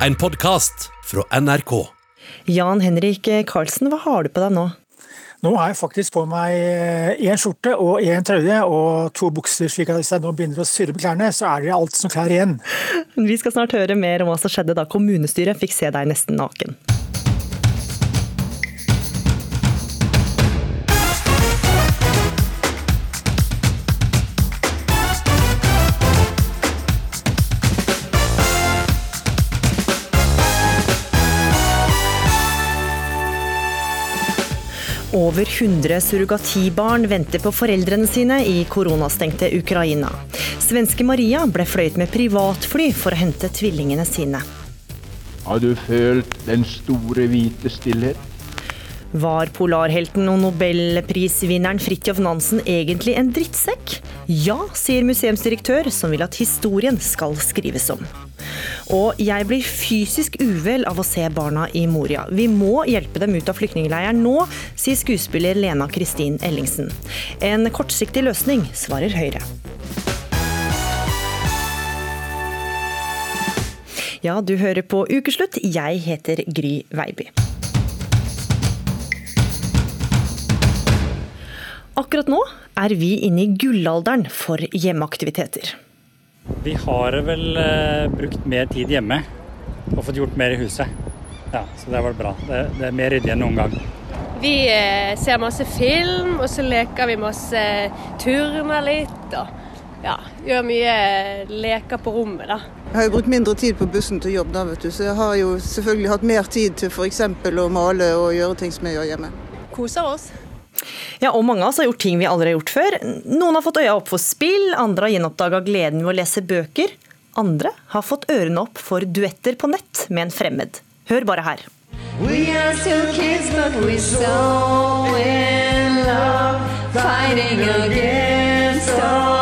En podkast fra NRK. Jan Henrik Karlsen, hva har du på deg nå? Nå har jeg faktisk på meg én skjorte og én trøye og to bukser, slik at hvis jeg nå begynner å surre på klærne, så er det alt som klær igjen. Vi skal snart høre mer om hva som skjedde da kommunestyret fikk se deg nesten naken. Over 100 surrogatibarn venter på foreldrene sine i koronastengte Ukraina. Svenske Maria ble fløyet med privatfly for å hente tvillingene sine. Har du følt den store, hvite stillhet? Var polarhelten og nobelprisvinneren Fridtjof Nansen egentlig en drittsekk? Ja, sier museumsdirektør, som vil at historien skal skrives om. Og jeg blir fysisk uvel av å se barna i Moria. Vi må hjelpe dem ut av flyktningleiren nå, sier skuespiller Lena Kristin Ellingsen. En kortsiktig løsning, svarer Høyre. Ja, du hører på Ukeslutt. Jeg heter Gry Veiby. Akkurat nå er vi inne i gullalderen for hjemmeaktiviteter. Vi har vel eh, brukt mer tid hjemme og fått gjort mer i huset. Ja, Så det har vært bra. Det, det er mer ryddig enn noen gang. Vi eh, ser masse film, og så leker vi masse turner litt. Og ja, gjør mye leker på rommet, da. Jeg har jo brukt mindre tid på bussen til jobb, da, vet du. så jeg har jo selvfølgelig hatt mer tid til f.eks. å male og gjøre ting som jeg gjør hjemme. Koser oss. Ja, og Mange av oss har gjort ting vi aldri har gjort før. Noen har fått øya opp for spill, andre har gjenoppdaga gleden ved å lese bøker. Andre har fått ørene opp for duetter på nett med en fremmed. Hør bare her. We are still kids, but we're so in love, fighting against all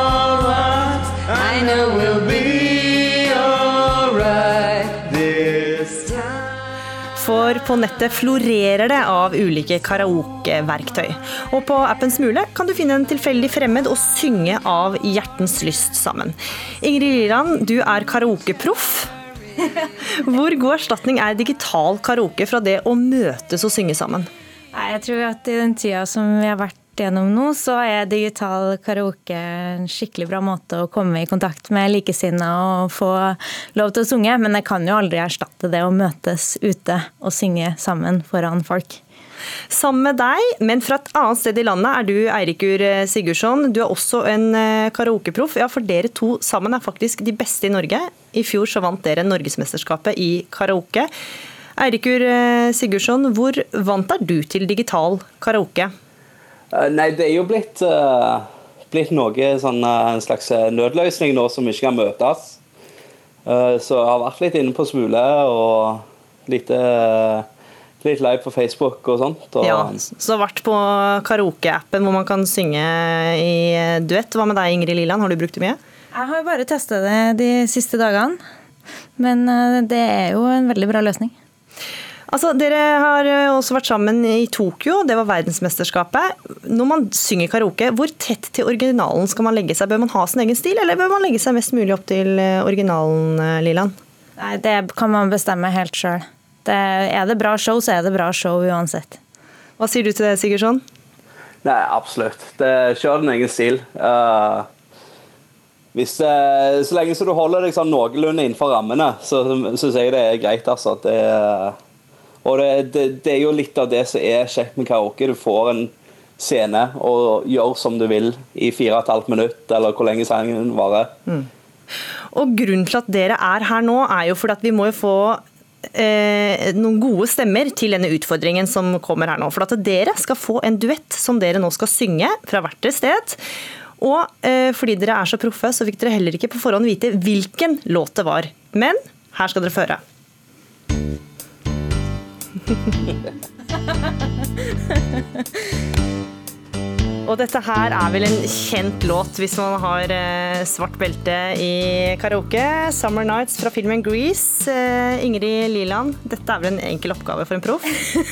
For på nettet florerer det av ulike karaokeverktøy. Og på appen Smule kan du finne en tilfeldig fremmed og synge av hjertens lyst sammen. Ingrid Liland, du er karaokeproff. Hvor god erstatning er digital karaoke fra det å møtes og synge sammen? Jeg tror at i den tida som vi har vært gjennom nå, så er digital karaoke en skikkelig bra måte å komme i kontakt med likesinnede og få lov til å synge. Men jeg kan jo aldri erstatte det å møtes ute og synge sammen foran folk. Sammen med deg, men fra et annet sted i landet, er du Eirikur Sigurdsson. Du er også en karaokeproff. Ja, for dere to sammen er faktisk de beste i Norge. I fjor så vant dere Norgesmesterskapet i karaoke. Eirikur Sigurdsson, hvor vant er du til digital karaoke? Nei, det er jo blitt, uh, blitt noe sånn, uh, en slags nødløsning nå som ikke kan møtes. Uh, så jeg har vært litt inne på Smule og litt, litt live på Facebook og sånt. Og... Ja, Så har vært på karaokeappen hvor man kan synge i duett. Hva med deg, Ingrid Liland, har du brukt det mye? Jeg har bare testa det de siste dagene. Men det er jo en veldig bra løsning. Altså, Dere har også vært sammen i Tokyo, det var verdensmesterskapet. Når man synger karaoke, hvor tett til originalen skal man legge seg? Bør man ha sin egen stil, eller bør man legge seg mest mulig opp til originalen, Liland? Nei, Det kan man bestemme helt sjøl. Er det bra show, så er det bra show uansett. Hva sier du til det, Sigurdsson? Nei, absolutt. Det, kjør din egen stil. Uh, hvis, uh, så lenge så du holder deg sånn noenlunde innenfor rammene, så syns jeg det er greit. altså. Det og det, det, det, er jo litt av det som er kjekt med karaoke. Du får en scene og gjør som du vil i fire og et halvt minutt, eller hvor lenge sangen varer. Mm. Og Grunnen til at dere er her nå, er jo fordi at vi må jo få eh, noen gode stemmer til denne utfordringen som kommer her nå. For at dere skal få en duett som dere nå skal synge fra hvert deres sted. Og eh, fordi dere er så proffe, så fikk dere heller ikke på forhånd vite hvilken låt det var. Men her skal dere føre. Og dette her er vel en kjent låt hvis man har eh, svart belte i karaoke. 'Summer Nights' fra filmen 'Grease'. Eh, Ingrid Liland, dette er vel en enkel oppgave for en proff?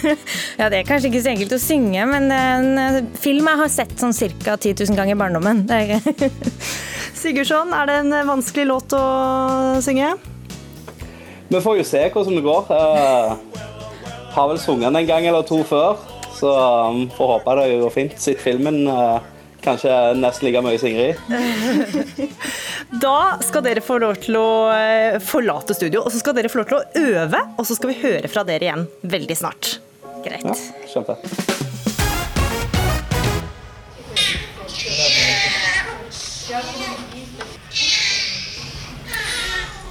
ja, det er kanskje ikke så enkelt å synge, men det er en eh, film jeg har sett sånn ca. 10 000 ganger i barndommen. Sigurdsson, er det en vanskelig låt å synge? vi får jo se hvordan det går. Uh, har vel sunget den en gang eller to før, så um, får håpe det går fint. Sett filmen uh, kanskje nesten like mye som Ingrid. da skal dere få lov til å uh, forlate studio, og så skal dere få lov til å øve. Og så skal vi høre fra dere igjen veldig snart. Greit. Ja, kjempe.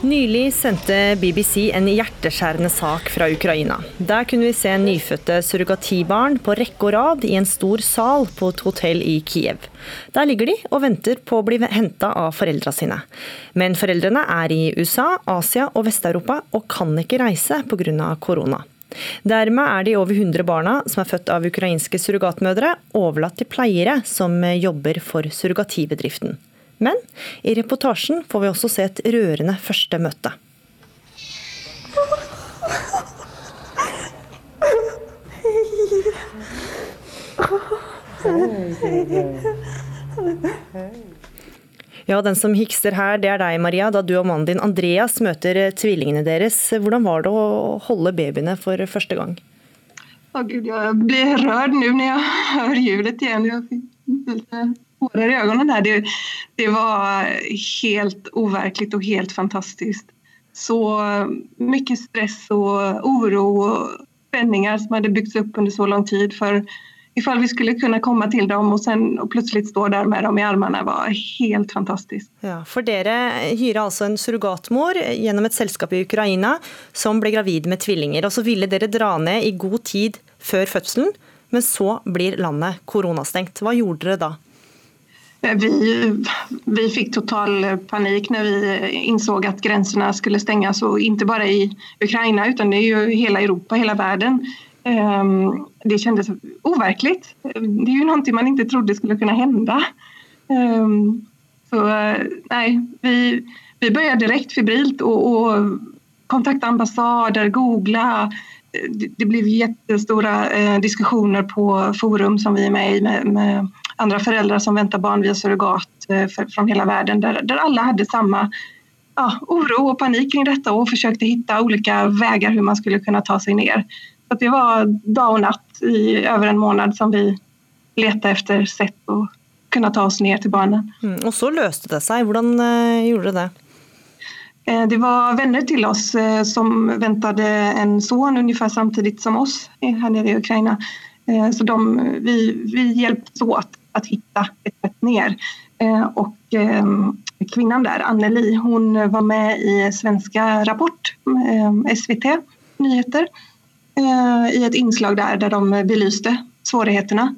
Nylig sendte BBC en hjerteskjærende sak fra Ukraina. Der kunne vi se nyfødte surrogatibarn på rekke og rad i en stor sal på et hotell i Kiev. Der ligger de og venter på å bli henta av foreldra sine. Men foreldrene er i USA, Asia og Vest-Europa og kan ikke reise pga. korona. Dermed er de over 100 barna som er født av ukrainske surrogatmødre, overlatt til pleiere som jobber for surrogatibedriften. Men i reportasjen får vi også se et rørende første møte. Ja, Den som hikster her, det er deg, Maria, da du og mannen din Andreas møter tvillingene deres. Hvordan var det å holde babyene for første gang? Å Gud, jeg blir rørt nå når jeg hører juletiden. Tårar i ögonen här. Det, det var helt overkligt og helt fantastisk. Så mye stress og oro og spänningar som hadde bygts opp under så lang tid for ifall vi skulle kunne komme til dem og sen och plötsligt stå der med dem i armene var helt fantastisk. Ja, for dere hyrer altså en surrogatmor gjennom et selskap i Ukraina som ble gravid med tvillinger. og Så ville dere dra ned i god tid før fødselen, men så blir landet koronastengt. Hva gjorde dere da? Vi, vi fick total panik när vi insåg att gränserna skulle stängas och inte bara i Ukraina utan det är ju hela Europa, hela världen. Ehm, det kändes overkligt. Det är ju någonting man inte trodde skulle kunna hända. Ehm, så nej, vi, vi började direkt febrilt och kontakta ambassader, googla. Det, blev jättestora eh, diskussioner på forum som vi är med i med, med andra föräldrar som väntar barn via surrogat fra från hela världen där, där alla hade samma ja, oro och panik kring detta och försökte hitta olika vägar hur man skulle kunna ta sig ner. Så det var dag och natt i över en månad som vi letade efter sätt att kunna ta oss ner till barnen. Mm, och så löste det sig. Hur eh, gjorde det? Eh, det var vänner till oss eh, som väntade en son ungefär samtidigt som oss här nere i Ukraina. Eh, så de, vi, vi hjälptes åt att hitta ett sätt ner. Eh, och eh, kvinnan där, Anneli, hon var med i Svenska Rapport, eh, SVT Nyheter, i ett inslag där, där de belyste svårigheterna.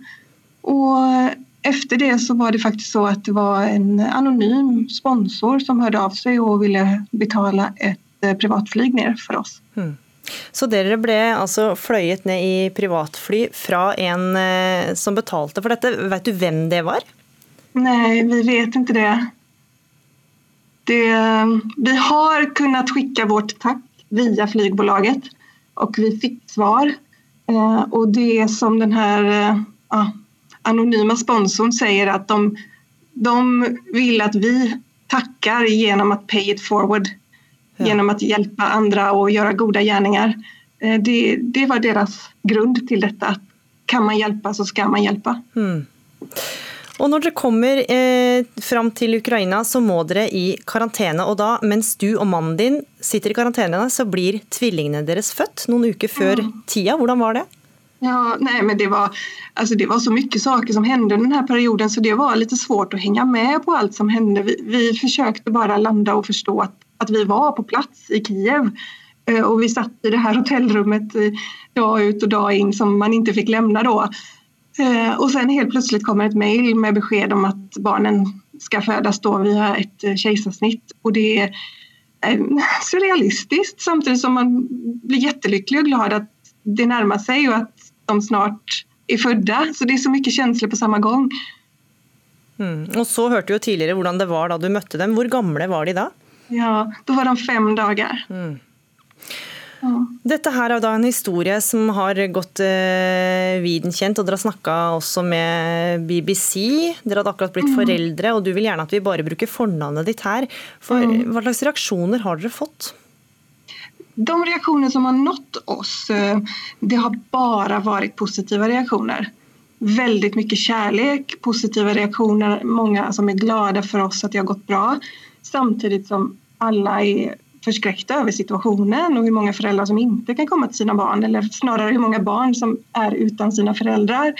Och efter det så var det faktiskt så att det var en anonym sponsor som hörde av sig och ville betala ett privatflyg ner för oss. Mm. Så dere ble altså fløyet ned i privatfly fra en eh, som betalte for dette. Vet du hvem det var? Nei, vi vet ikke det. det vi har kunnet sende vårt takk via flygbolaget og vi fikk svar. Eh, og det som den her ja, anonyme sponsoren sier at de, de vil at vi takker gjennom å pay it forward ja. genom att hjälpa andra och göra goda gärningar. Eh, det, det var deres grunn til dette. Kan man hjelpe, så skal man hjelpe. Mm. Og når dere kommer eh, fram til Ukraina, så må dere i karantene. Og da, mens du og mannen din sitter i karantene, så blir tvillingene deres født noen uker før mm. tida. Hvordan var det? Ja, nej, men det var, alltså det var så mye saker som hendte den här perioden så det var litt svårt å henge med på alt som hendte. Vi, vi försökte bara landa og forstå at att vi var på plats i Kiev og och vi satt i det här hotellrummet eh, dag ut och dag in som man inte fick lämna då. og och sen helt plötsligt kommer ett mejl med besked om att barnen ska födas då via ett kejsarsnitt och det är surrealistiskt samtidigt som man blir jättelycklig och glad att det närmar sig och att de snart er födda. Så det er så mye känslor på samme gang. Mm. Og så hørte du jo tidligere hvordan det var da du møtte dem. Hvor gamle var de da? Ja, da var de fem dager. Mm. Ja. Dette her er da en historie som har gått eh, viden kjent, og dere har snakka også med BBC. Dere hadde akkurat blitt mm. foreldre, og du vil gjerne at vi bare bruker fornavnet ditt her. For, mm. Hva slags reaksjoner har dere fått? de reaksjonene som har nått oss, eh, det har bare vært positive reaktioner. Väldigt mycket kärlek, positiva reaktioner, många som är glada för oss att det har gått bra. Samtidigt som alla är förskräckta över situationen och hur många föräldrar som inte kan komma till sina barn eller snarare hur många barn som är utan sina föräldrar.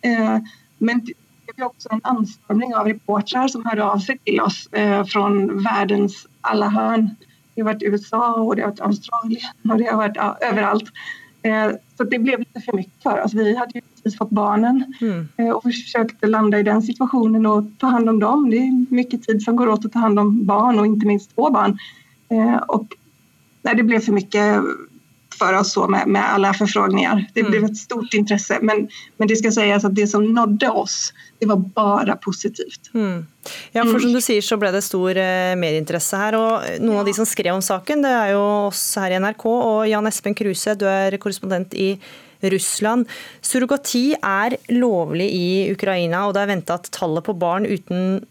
Eh, men det er också en anstormning av reportrar som hörde av sig till oss fra från världens alla hörn. Det har varit USA och det har varit Australien och det har varit överallt. Eh, så det blev lite för mycket för oss. Vi hade ju precis fått barnen mm. och försökte landa i den situationen och ta hand om dem. Det är mycket tid som går åt att ta hand om barn och inte minst två barn. Och nej, det blev för mycket för oss så med, med alla förfrågningar. Det mm. blev ett stort intresse men, men det ska sägas att det som nådde oss det var bara positivt. Mm. Ja, for som du sier så ble det stor eh, medieinteresse her. og Noen ja. av de som skrev om saken, det er jo oss her i NRK. Og Jan Espen Kruse, du er korrespondent i Russland. Surrogati er lovlig i Ukraina, og det er venta at tallet på barn uten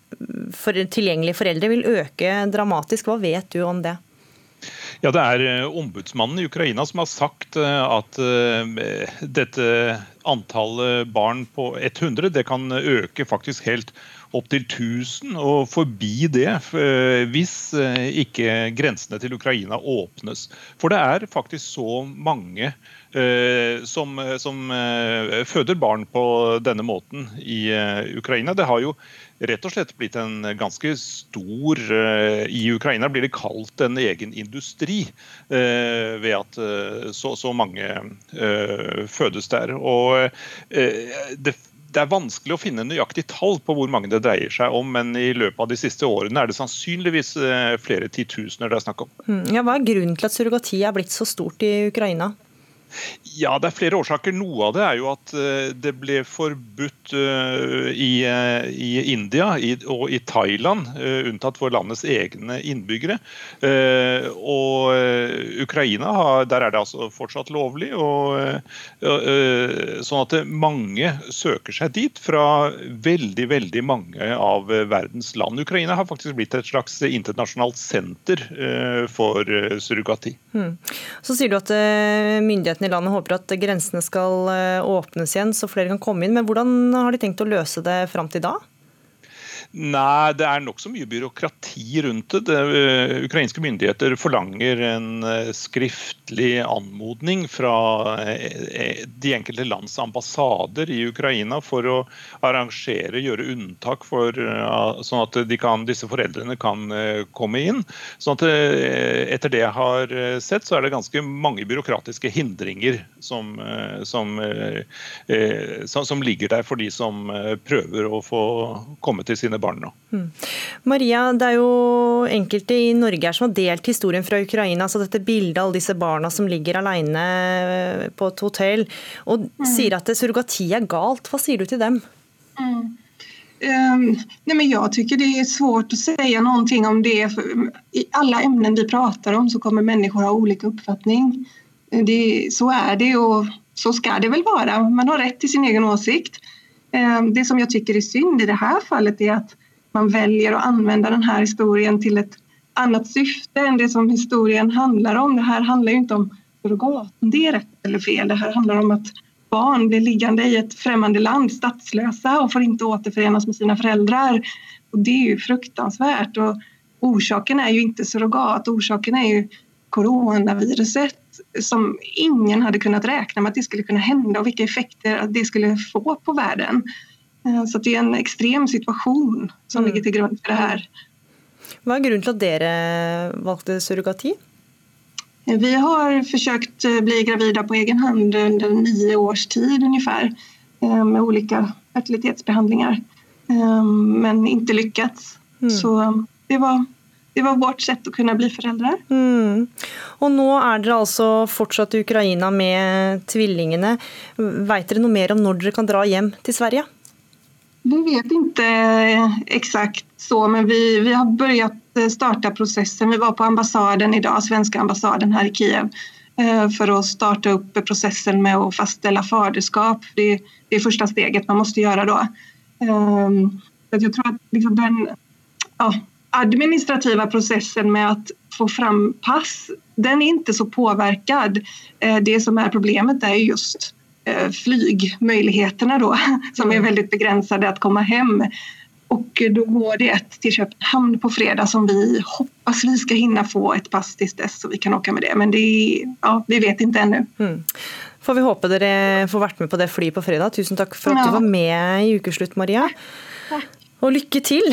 for tilgjengelige foreldre vil øke dramatisk. Hva vet du om det? Ja, Det er eh, ombudsmannen i Ukraina som har sagt eh, at eh, dette antallet barn på 100 det kan øke faktisk helt opp til 1000 og forbi det hvis ikke grensene til Ukraina åpnes. For det er faktisk så mange som, som føder barn på denne måten i Ukraina. Det har jo rett og slett blitt en ganske stor eh, I Ukraina blir det kalt en egen industri eh, ved at eh, så, så mange fødes der. Og det det er vanskelig å finne nøyaktig tall på hvor mange det dreier seg om, men i løpet av de siste årene er det sannsynligvis flere titusener det er snakk om. Mm, ja, hva er grunnen til at surrogati er blitt så stort i Ukraina? Ja, Det er flere årsaker. Noe av det er jo at eh, det ble forbudt eh, i, eh, i India og i Thailand, unntatt for landets egne innbyggere. Og Ukraina, der er det altså fortsatt lovlig. Og, sånn at mange søker seg dit fra veldig, veldig mange av verdens land. Ukraina har faktisk blitt et slags internasjonalt senter for surrogati. Hmm. Så sier du at myndighetene myndighetene i landet håper at grensene skal eh, åpnes igjen, så flere kan komme inn. Men hvordan har de tenkt å løse det fram til da? Nei, det er nokså mye byråkrati rundt det. det. Eh, ukrainske myndigheter forlanger en eh, skriftlig anmodning fra eh, de enkelte lands ambassader i Ukraina for å arrangere, gjøre unntak for sånn at kan, disse foreldrene kan komme inn. Sånn at Etter det jeg har sett, så er det ganske mange byråkratiske hindringer som, som, som ligger der for de som prøver å få komme til sine barna. Mm. Maria, det er jo enkelte i Norge her som har delt historien fra Ukraina. så Dette bildet av alle disse barna som ligger alene eh, på et hotell og mm. sier at surrogati er galt. Hva sier du til dem? Mm. Um, nej men jag tycker det är svårt att säga någonting om det. För I alla ämnen vi pratar om så kommer människor ha olika uppfattning. Det, så är det och så ska det väl vara. Man har rätt till sin egen åsikt. Ehm, det som jag tycker är synd i det här fallet är att man väljer att använda den här historien till ett annat syfte än det som historien handlar om. Det här handlar ju inte om surrogaten, det är rätt eller fel. Det här handlar om att barn blir liggande i ett främmande land, statslösa och får inte återförenas med sina föräldrar. Och det är ju fruktansvärt. Och orsaken är ju inte surrogat, orsaken är ju coronaviruset som ingen hade kunnat räkna med att det skulle kunna hända och vilka effekter det skulle få på världen. Eh, så det er en ekstrem situasjon som mm. ligger til grunn for det her. Hva er grunnen til at dere valgte surrogati? Vi har forsøkt å bli gravide på egen hand under ni års tid ungefär eh, med ulike fertilitetsbehandlinger, men ikke lykkes. Mm. Så det var det var vårt sett å kunne bli foreldre. Mm. Og nå er dere altså fortsatt i Ukraina med tvillingene. Vet dere noe mer om når dere kan dra hjem til Sverige? Vi vet ikke exakt så, men vi, vi har börjat starte prosessen. Vi var på ambassaden i dag, svenske ambassaden her i Kiev for å starte opp prosessen med å fastställa faderskap. Det, det er første steget man må gjøre da. Jag tror at liksom den, ja, administrativa processen med att få fram pass, den är inte så påverkad. Eh, det som är problemet är just eh, flygmöjligheterna då, som är väldigt begränsade att komma hem. Och då går det ett till Köpenhamn på fredag som vi hoppas vi ska hinna få ett pass tills dess så vi kan åka med det. Men det ja, vi vet inte ännu. Mm. Får vi håpe dere får vært med på det flyet på fredag. Tusen takk for at du var med i Ukeslutt, Maria. Og lykke til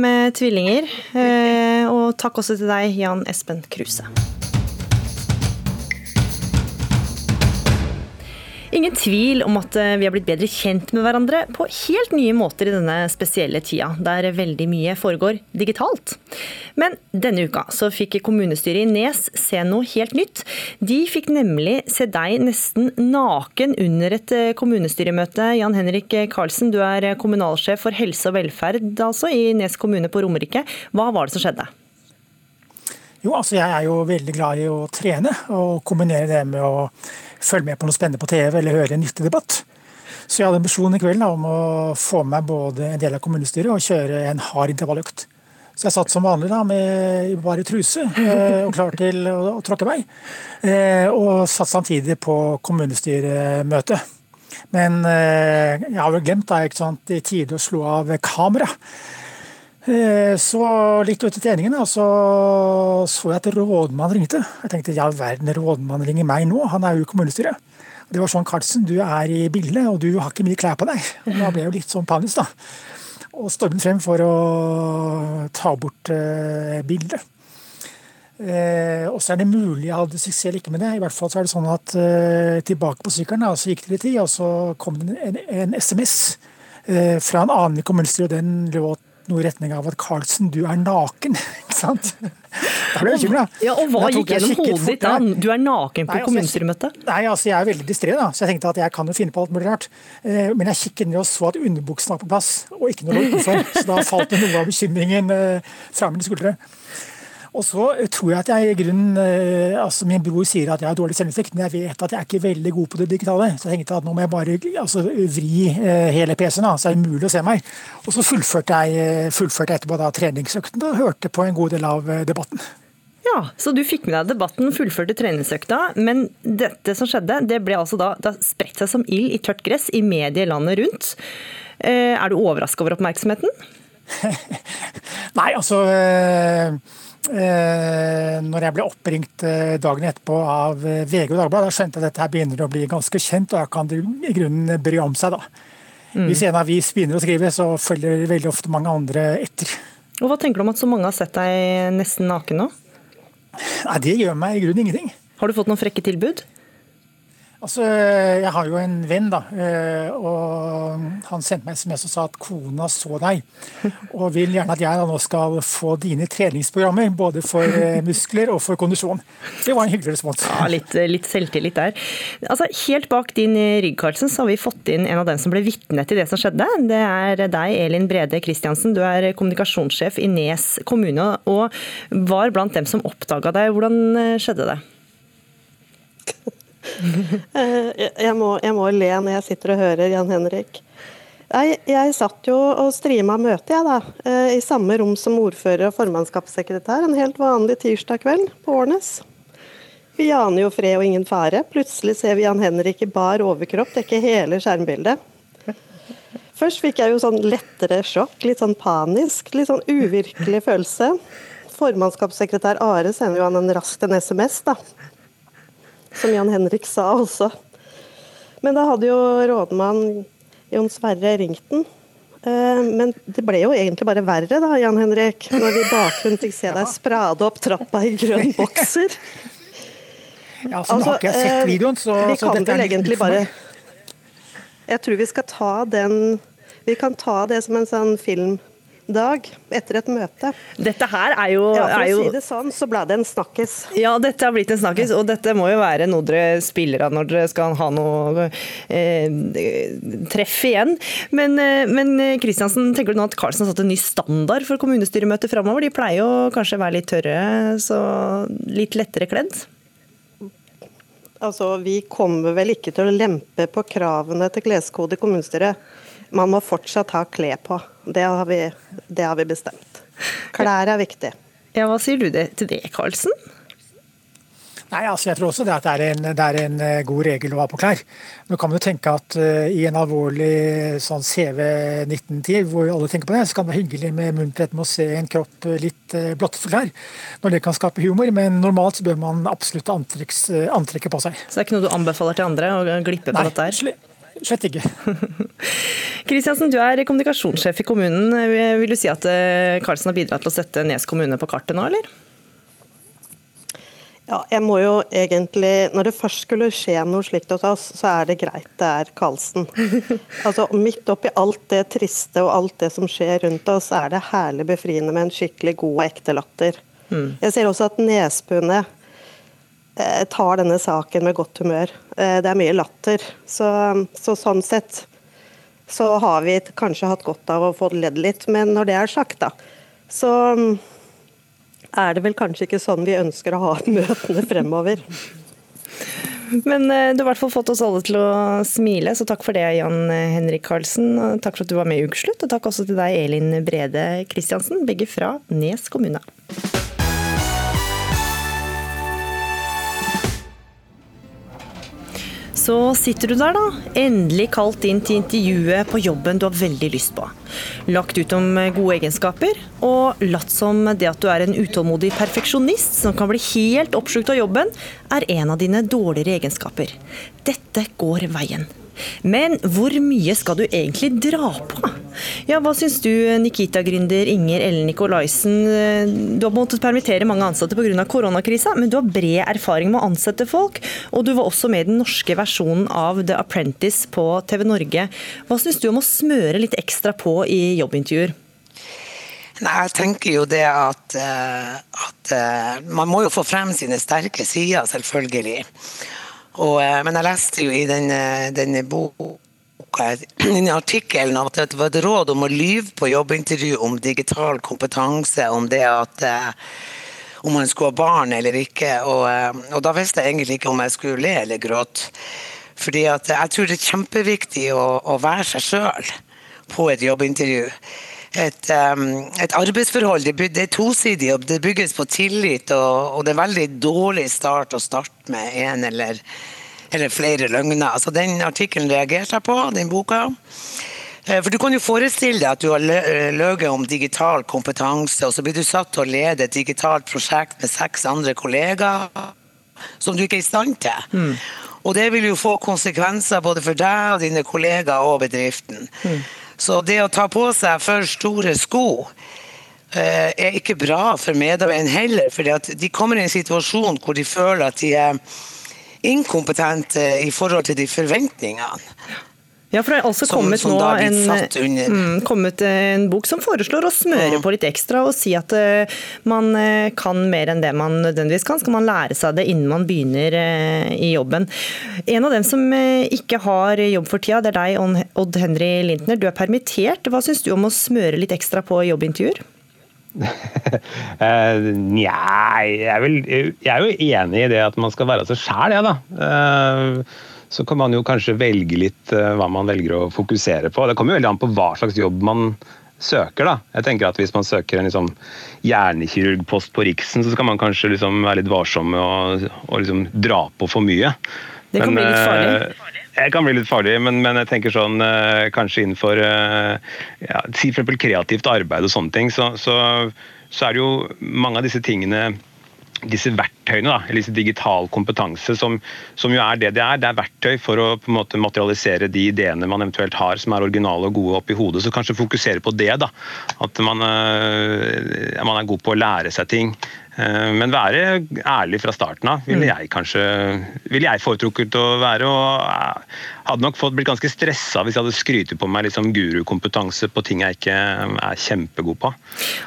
med tvillinger. Eh, og takk også til deg, Jan Espen Kruse. Ingen tvil om at eh, vi har blitt bedre kjent med hverandre på helt nye måter i denne spesielle tida, der veldig mye foregår digitalt. Men denne uka så fikk kommunestyret i Nes se noe helt nytt. De fikk nemlig se deg nesten naken under et eh, kommunestyremøte. Jan Henrik Karlsen, du er kommunalsjef for helse og velferd altså, i Nes kommune på Romerike. Hva var det som skjedde? Jo, altså Jeg er jo veldig glad i å trene, og kombinere det med å følge med på noe spennende på TV eller høre en nyttig debatt. Så jeg hadde ambisjon i kveld om å få med meg både en del av kommunestyret og kjøre en hard intervalløkt. Så jeg satt som vanlig da med bare truse eh, og klar til å, å tråkke vei. Eh, og satt samtidig på kommunestyremøte. Men eh, jeg har vel glemt da, ikke sant, i tide å slå av kamera. Eh, så litt i treningen da, så så jeg at rådmannen ringte. Jeg tenkte ja verden, rådmannen ringer meg nå, han er jo i kommunestyret. Det var sånn Karlsen, du er i bildet og du har ikke mye klær på deg. Og da ble jeg jo litt sånn panisk, da. Og stormet frem for å ta bort eh, bildet. Eh, og så er det mulig jeg hadde suksess eller ikke med det. I hvert fall så er det sånn at eh, tilbake på sykkelen, da, så gikk det litt tid, og så kom det en, en SMS eh, fra en annen i kommunestyret, og den låt noe i retning av at 'Carlsen, du er naken. ikke sant? Da ble jeg bekymra. Ja, og hva gikk gjennom hodet ditt da? Du er naken på altså, kommunestyremøtet? Nei, altså jeg er veldig distré, da, så jeg tenkte at jeg kan jo finne på alt mulig rart. Eh, men jeg kikket ned og så at underbuksen var på plass, og ikke noe utenfor. Så da falt det noe av bekymringen eh, fra mine skuldre. Og så tror jeg at jeg i grunnen eh, altså Min bror sier at jeg har dårlig selvinnsikt, men jeg vet at jeg er ikke veldig god på det digitale. Så jeg tenkte at nå må jeg bare altså, vri eh, hele PC-en, så er det mulig å se meg. Og så fullførte jeg, eh, fullførte jeg etterpå da treningsøkten og hørte på en god del av debatten. Ja, Så du fikk med deg debatten, fullførte treningsøkta. Men dette som skjedde, det ble altså da, da spredt seg som ild i tørt gress i medier landet rundt. Er du overraska over oppmerksomheten? Nei, altså når jeg ble oppringt eh, dagen etterpå av eh, VG og Dagbladet, da skjønte jeg at dette her begynner å bli ganske kjent, og da kan det i grunnen bry om seg. da. Mm. Hvis en avis begynner å skrive, så følger veldig ofte mange andre etter. Og Hva tenker du om at så mange har sett deg nesten naken nå? Nei, Det gjør meg i grunnen ingenting. Har du fått noen frekke tilbud? Altså, Jeg har jo en venn, da, eh, og han sendte meg SMS og sa at kona så deg. Og vil gjerne at jeg da nå skal få dine treningsprogrammer, både for eh, muskler og for kondisjon. Det var en hyggelig respons. Ja, Litt, litt selvtillit der. Altså, Helt bak din rygg, Karlsen, så har vi fått inn en av dem som ble vitne til det som skjedde. Det er deg, Elin Brede Kristiansen. Du er kommunikasjonssjef i Nes kommune, og var blant dem som oppdaga deg. Hvordan eh, skjedde det? Eh, jeg, må, jeg må le når jeg sitter og hører Jan Henrik. Jeg, jeg satt jo og strima møte jeg da, eh, i samme rom som ordfører og formannskapssekretær en helt vanlig tirsdag kveld på Årnes. Vi aner jo fred og ingen fare. Plutselig ser vi Jan Henrik i bar overkropp dekke hele skjermbildet. Først fikk jeg jo sånn lettere sjokk, litt sånn panisk, litt sånn uvirkelig følelse. Formannskapssekretær Are sender jo han en raskt en SMS, da som Jan Henrik sa også. Men da hadde jo rådmann Jon Sverre ringt den. Eh, men det ble jo egentlig bare verre da, Jan Henrik, når vi i bakgrunnen fikk se deg sprade opp trappa i grønn bokser. Ja, så altså, har ikke jeg sett eh, videoen, så, vi kan vel egentlig bare Jeg tror vi skal ta den Vi kan ta det som en sånn film dag etter et møte. Dette her er jo, ja, for å si det sånn, så ble det en snakkis. Ja, dette har blitt en snakkis, og dette må jo være noe dere spiller av når dere skal ha noe eh, treff igjen. Men, eh, men Kristiansen, tenker du nå at Karlsen har satt en ny standard for kommunestyremøtet framover? De pleier jo kanskje å være litt tørre, så litt lettere kledd? Altså, Vi kommer vel ikke til å lempe på kravene til kleskode i kommunestyret man må fortsatt ha klær på. Det har, vi, det har vi bestemt. Klær er viktig. Ja, Hva sier du det, til det, Karlsen? Nei, altså jeg tror også det at det er, en, det er en eh, god regel å ha på klær. Nå kan man jo tenke at uh, i en alvorlig sånn CV-19-tid, hvor alle tenker på det, så kan det være hyggelig med munterhet med å se en kropp litt uh, blottet for klær. Når det kan skape humor, men normalt så bør man absolutt ha antrekket på seg. Så det er ikke noe du anbefaler til andre å glippe på Nei, dette her? Slett ikke. Kristiansen, du er kommunikasjonssjef i kommunen. Vil du si at Karlsen har bidratt til å sette Nes kommune på kartet nå, eller? Ja, jeg må jo egentlig, Når det først skulle skje noe slikt hos oss, så er det greit det er Karlsen. Altså, Midt oppi alt det triste og alt det som skjer rundt oss, er det herlig befriende med en skikkelig god og ekte latter. Mm. Jeg ser også at Nesbundet eh, tar denne saken med godt humør. Eh, det er mye latter. Så, så, sånn sett så har vi kanskje hatt godt av å få ledd litt. Men når det er sagt, da, så er det vel kanskje ikke sånn vi ønsker å ha møtene fremover. Men eh, du har i hvert fall fått oss alle til å smile, så takk for det, Jan Henrik Karlsen. Takk for at du var med i Ukeslutt, og takk også til deg, Elin Brede Kristiansen, begge fra Nes kommune. Så sitter du der, da. Endelig kalt inn til intervjuet på jobben du har veldig lyst på. Lagt ut om gode egenskaper, og latt som det at du er en utålmodig perfeksjonist som kan bli helt oppslukt av jobben, er en av dine dårligere egenskaper. Dette går veien. Men hvor mye skal du egentlig dra på? Ja, Hva syns du, Nikita-gründer Inger Ellen Nikolaisen? Du har måttet permittere mange ansatte pga. koronakrisa, men du har bred erfaring med å ansette folk. Og du var også med i den norske versjonen av The Apprentice på TV Norge. Hva syns du om å smøre litt ekstra på i jobbintervjuer? Nei, jeg tenker jo det at, eh, at, eh, man må jo få frem sine sterke sider, selvfølgelig. Og, eh, men jeg leste jo i denne, denne boka denne artikkelen at det var et råd om å lyve på jobbintervju om digital kompetanse, om det at eh, om man skulle ha barn eller ikke. Og, eh, og, da visste jeg egentlig ikke om jeg skulle le eller gråte. Fordi at jeg tror det er kjempeviktig å, å være seg sjøl på et jobbintervju et, um, et arbeidsforhold det, er tosidig, og det bygges på tillit. Og, og, det er veldig dårlig start å starte med en eller, eller flere løgner. Altså, den artikkelen reagerte jeg på, den boka. Eh, for Du kan jo forestille deg at du har løyet om digital kompetanse, og så blir du satt til å lede et digitalt prosjekt med seks andre kollegaer som du ikke er i stand til. Mm. Og det vil jo få konsekvenser både for deg og dine kollegaer og bedriften. Mm. Så det å ta på seg for store sko eh, er ikke bra for medarbeiderne heller. For de kommer i en situasjon hvor de føler at de er inkompetente i forhold til de forventningene. Ja, for Det er altså som, kommet, som en, mm, kommet en, bok som foreslår å smøre ja. på litt ekstra og si at uh, man uh, kan mer enn det man nødvendigvis kan. Skal man lære seg det innen man begynner uh, i jobben. En av dem som ikke har jobb for tida, det er deg, Odd Henry Lintner. Du er permittert. Hva syns du om å smøre litt ekstra på jobbintervjuer? Nja, jeg, jeg, er jo enig i det at man skal være seg sjæl, jeg, da så kan man jo kanskje velge litt uh, hva man velger å fokusere på. Det kommer jo veldig an på hva slags jobb man søker. da. Jeg tenker at Hvis man søker en liksom, hjernekirurgpost på Riksen, så skal man kanskje liksom, være litt varsom med å, å liksom, dra på for mye. Det kan men, bli litt farlig? Uh, det kan bli litt farlig, men, men jeg tenker sånn uh, kanskje innenfor ja, si for kreativt arbeid og sånne ting, så, så, så er det jo mange av disse tingene disse verktøyene, da, eller disse digital kompetanse, som, som, jo er det det er. Det er verktøy for å på en måte materialisere de ideene man eventuelt har som er originale og gode oppi hodet. Så kanskje fokusere på det. da, At man, øh, man er god på å lære seg ting. Eh, men være ærlig fra starten av ville mm. jeg kanskje ville jeg foretrukket å være. og eh, Hadde nok fått blitt ganske stressa hvis jeg hadde skrytt på meg liksom gurukompetanse på ting jeg ikke er kjempegod på.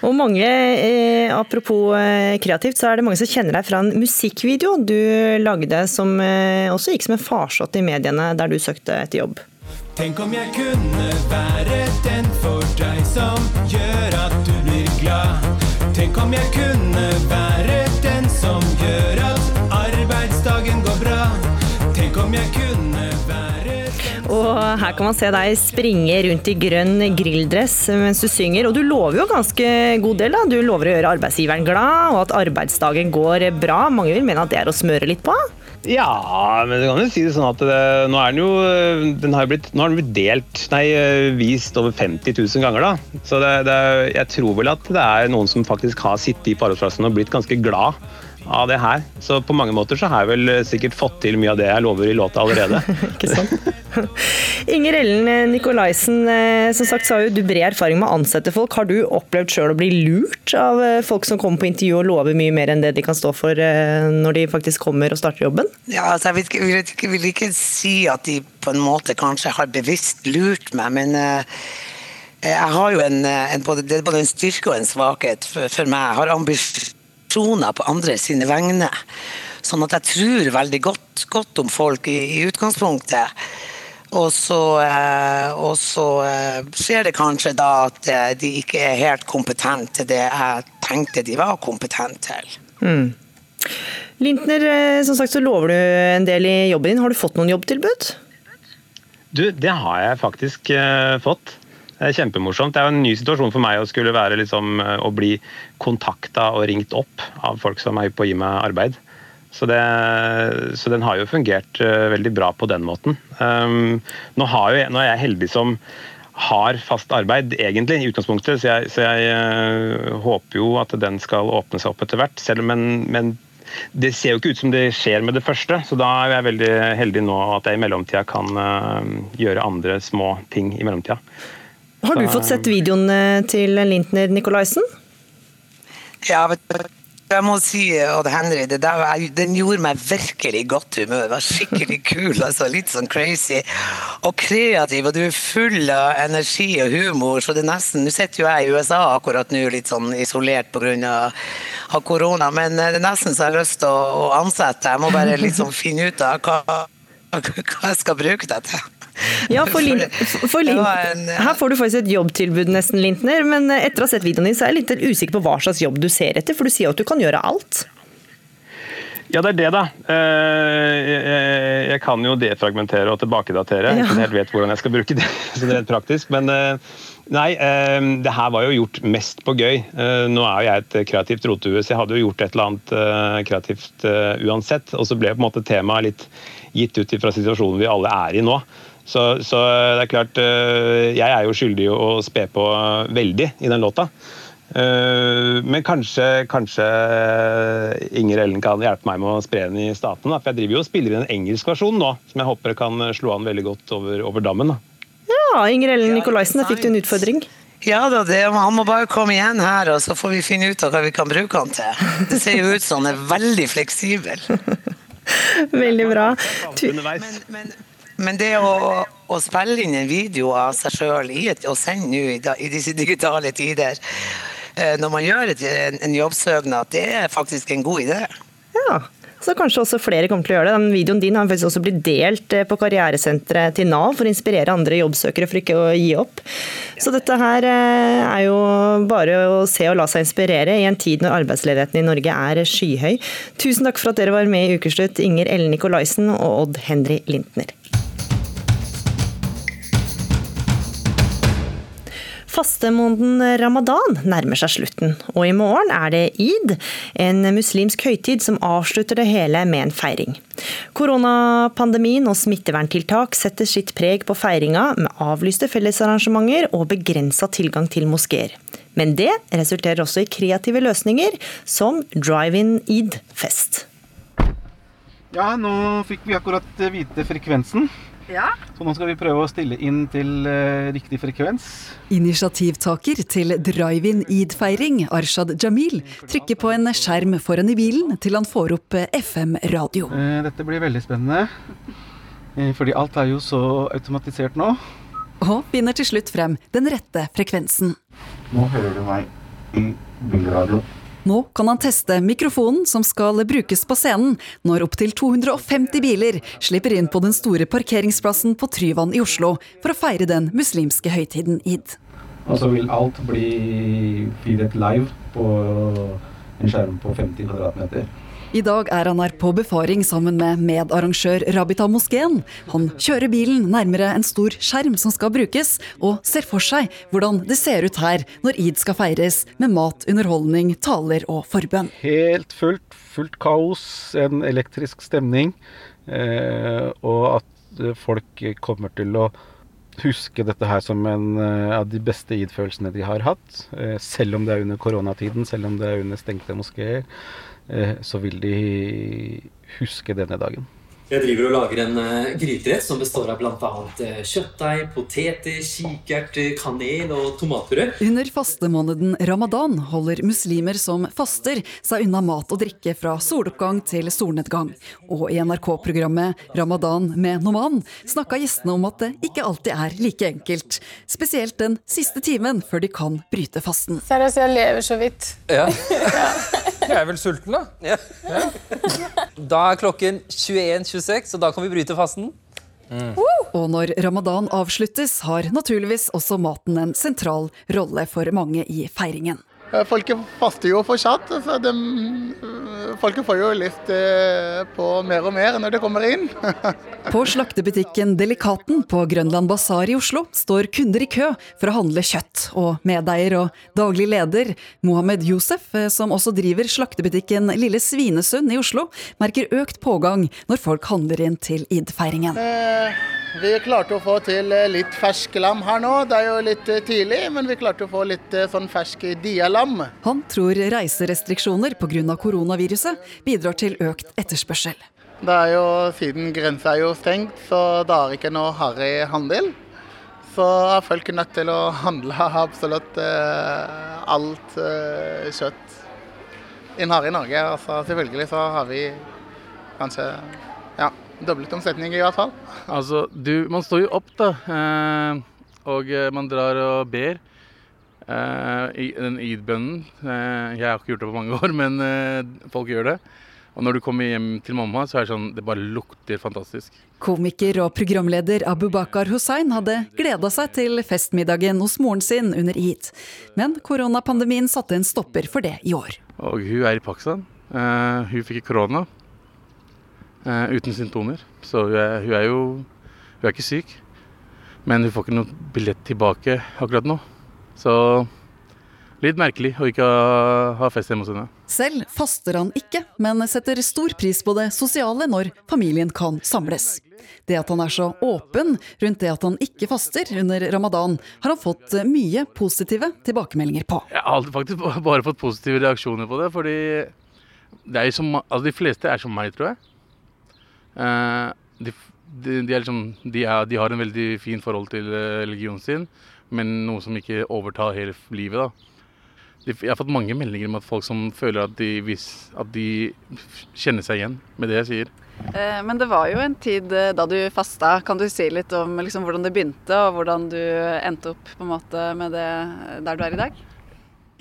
Og mange, eh, Apropos eh, kreativt, så er det mange som kjenner deg fra en musikkvideo du lagde som eh, også gikk som en farsott i mediene der du søkte etter jobb. Tenk om jeg kunne være den for deg som gjør at du blir glad. Tenk om jeg kunne være den som gjør at arbeidsdagen går bra. Tenk om jeg kunne være Og her kan man se deg springe rundt i grønn grilldress mens du synger. Og du lover jo ganske god del, da. Du lover å gjøre arbeidsgiveren glad, og at arbeidsdagen går bra. Mange vil mene at det er å smøre litt på? Ja, men du kan jo si det sånn at det, nå er den jo den har blitt, nå har den blitt delt, nei, vist over 50 000 ganger. da. Så det, det, jeg tror vel at det er noen som faktisk har sittet i arbeidsplassen og blitt ganske glad av det her. Så på mange måter så har jeg vel sikkert fått til mye av det jeg lover i låta allerede. Ikke sant? Inger Ellen Nikolaisen, som sagt så har jo du bred erfaring med å ansette folk. Har du opplevd sjøl å bli lurt av folk som kommer på intervju og lover mye mer enn det de kan stå for når de faktisk kommer og starter jobben? Ja, altså jeg vil, vil, vil, vil ikke si at de på en måte kanskje har bevisst lurt meg, men uh, jeg har jo en, en, både, det er både en styrke og en svakhet for, for meg. Jeg har ambisjoner på andre sine vegne. Sånn at jeg tror veldig godt, godt om folk i, i utgangspunktet. Og så, eh, og så eh, skjer det kanskje da at eh, de ikke er helt kompetente til det jeg tenkte de var kompetente til. Mm. Lintner, som sagt så lover du en del i jobben din. Har du fått noen jobbtilbud? Du, det har jeg faktisk fått. Det er kjempemorsomt. Det er jo en ny situasjon for meg å skulle være liksom, å bli kontakta og ringt opp av folk som er på å gi meg arbeid. Så, det, så, den har jo fungert uh, veldig bra på den måten. Um, nå, jo, nå, er jeg heldig som har fast arbeid, egentlig, i utgangspunktet, så jeg, så jeg uh, håper jo at den skal åpne seg opp etter hvert. Selv, men, men det ser jo ikke ut som det skjer med det første, så da er jeg veldig heldig nå at jeg i mellomtida kan uh, gjøre andre små ting i mellomtida. Har du fått sett videoen til Lintner Nikolaisen? Ja, jeg må si, Odd Henry, der, den gjorde meg virkelig godt humør. Det var skikkelig kul, altså. Litt sånn crazy. Og kreativ, og du er full av energi og humor. Så det er nesten Nå sitter jo jeg i USA akkurat nå, litt sånn isolert pga. korona, men det er nesten så jeg har lyst til å, å ansette. Jeg må bare liksom finne ut av hva, hva jeg skal bruke det til. Ja, for, Lin, for Lin, Her får du faktisk et jobbtilbud, nesten, Lintner. Men etter å ha sett videoen din, så er jeg litt usikker på hva slags jobb du ser etter. For du sier at du kan gjøre alt. Ja, det er det, da. Eh, jeg kan jo defragmentere og tilbakedatere. Jeg ikke helt vet hvordan jeg skal bruke det sånn rent praktisk. Men eh, nei, eh, det her var jo gjort mest på gøy. Nå er jo jeg et kreativt rotehue, så jeg hadde jo gjort et eller annet kreativt uansett. Og så ble på en måte temaet litt gitt ut fra situasjonen vi alle er i nå. Så, så, det er klart Jeg er jo skyldig å spe på veldig i den låta. Men kanskje, kanskje Inger Ellen kan hjelpe meg med å spre den i statene. For jeg driver jo og spiller inn en engelsk versjon nå, som jeg håper kan slå an veldig godt over, over dammen. Da. Ja, Inger Ellen Nikolaisen, der fikk du en utfordring. Ja da, det, han må bare komme igjen her, og så får vi finne ut av hva vi kan bruke han til. Det ser jo ut som han er veldig fleksibel. veldig bra. Men, men, men det å, å, spille inn en video av seg sjøl og sende nå i, i, disse digitale tider, når man gjør en, en jobbsøknad, det er faktisk en god idé. Ja, så kanskje også flere kommer til å gjøre det. Den videoen din har faktisk også blitt delt på karrieresenteret til Nav for å inspirere andre jobbsøkere for ikke å gi opp. Så dette her er jo bare å se og la seg inspirere i en tid når arbeidsledigheten i Norge er skyhøy. Tusen takk for at dere var med i Ukeslutt, Inger Ellen Nikolaisen og Odd Henry Lintner. Fastemåneden ramadan nærmer seg slutten, og i morgen er det id, en muslimsk høytid som avslutter det hele med en feiring. Koronapandemien og smitteverntiltak setter sitt preg på feiringa, med avlyste fellesarrangementer og begrensa tilgang til moskeer. Men det resulterer også i kreative løsninger, som drive-in id-fest. Ja, nå fikk vi akkurat vite frekvensen. Ja. Så nå skal vi prøve å stille inn til uh, riktig frekvens. Initiativtaker til drive-in id-feiring, Arshad Jamil, trykker på en skjerm foran i bilen til han får opp FM-radio. Uh, dette blir veldig spennende, uh, fordi alt er jo så automatisert nå. Og finner til slutt frem den rette frekvensen. Nå hører du meg i bilradio. Nå kan han teste mikrofonen som skal brukes på scenen når opptil 250 biler slipper inn på den store parkeringsplassen på Tryvann i Oslo for å feire den muslimske høytiden id. Og så vil alt bli feedet live på en skjerm på 50 kvadratmeter. I dag er han her på befaring sammen med medarrangør Rabita Moskeen. Han kjører bilen nærmere en stor skjerm som skal brukes, og ser for seg hvordan det ser ut her når id skal feires med mat, underholdning, taler og forbønn. Helt fullt, fullt kaos, en elektrisk stemning, eh, og at folk kommer til å huske dette her som en eh, av de beste id-følelsene de har hatt. Eh, selv om det er under koronatiden, selv om det er under stengte moskeer, eh, så vil de huske denne dagen. Jeg driver og lager en uh, gryterett som består av bl.a. Uh, kjøttdeig, poteter, kikerter, kanel og tomatpuré. Under fastemåneden ramadan holder muslimer som faster seg unna mat og drikke fra soloppgang til solnedgang. Og i NRK-programmet Ramadan med Noman snakka gjestene om at det ikke alltid er like enkelt. Spesielt den siste timen før de kan bryte fasten. Seriøst, jeg lever så vidt. Ja. Jeg er vel sulten, da. Ja. Da er klokken 21.26, og da kan vi bryte fasten. Mm. Og når ramadan avsluttes, har naturligvis også maten en sentral rolle for mange i feiringen. Folket faster jo fortsatt, så de, folket får jo lyst eh, på mer og mer når det kommer inn. på slaktebutikken Delikaten på Grønland Basar i Oslo står kunder i kø for å handle kjøtt. Og medeier og daglig leder Mohammed Josef, eh, som også driver slaktebutikken Lille Svinesund i Oslo, merker økt pågang når folk handler inn til id-feiringen. Eh, vi klarte å få til litt fersk lam her nå. Det er jo litt tidlig, men vi klarte å få litt sånn fersk dialam lam. Han tror reiserestriksjoner pga. koronaviruset bidrar til økt etterspørsel. Det er jo, Siden grensa er jo stengt, så det er ikke noe harry handel. Så er folk nødt til å handle absolutt eh, alt eh, kjøtt en har i Norge. Altså, selvfølgelig så har vi kanskje ja, doblet omsetning i hvert fall. Altså, du, man står jo opp, da. Eh, og man drar og ber. Uh, den id-bønnen. Uh, jeg har ikke gjort det på mange år, men uh, folk gjør det. Og når du kommer hjem til mamma, så er det sånn Det bare lukter fantastisk. Komiker og programleder Abu Bakar Hussein hadde gleda seg til festmiddagen hos moren sin under id. Men koronapandemien satte en stopper for det i år. Og hun er i Pakistan. hun fikk korona uten symptomer. Så hun er, hun er jo Hun er ikke syk. Men hun får ikke noe billett tilbake akkurat nå. Så litt merkelig å ikke ha fest hjemme hos henne. Selv faster han ikke, men setter stor pris på det sosiale når familien kan samles. Det at han er så åpen rundt det at han ikke faster under ramadan, har han fått mye positive tilbakemeldinger på. Jeg har faktisk bare fått positive reaksjoner på det, fordi det som, altså de fleste er som meg, tror jeg. Eh, de, de, de, liksom, de, er, de har en veldig fin forhold til eh, religionen sin men noe som ikke overtar hele livet. da. Jeg har fått mange meldinger om at folk som føler at de, at de kjenner seg igjen med det jeg sier. Eh, men det var jo en tid eh, da du fasta. Kan du si litt om liksom, hvordan det begynte, og hvordan du endte opp på en måte med det der du er i dag?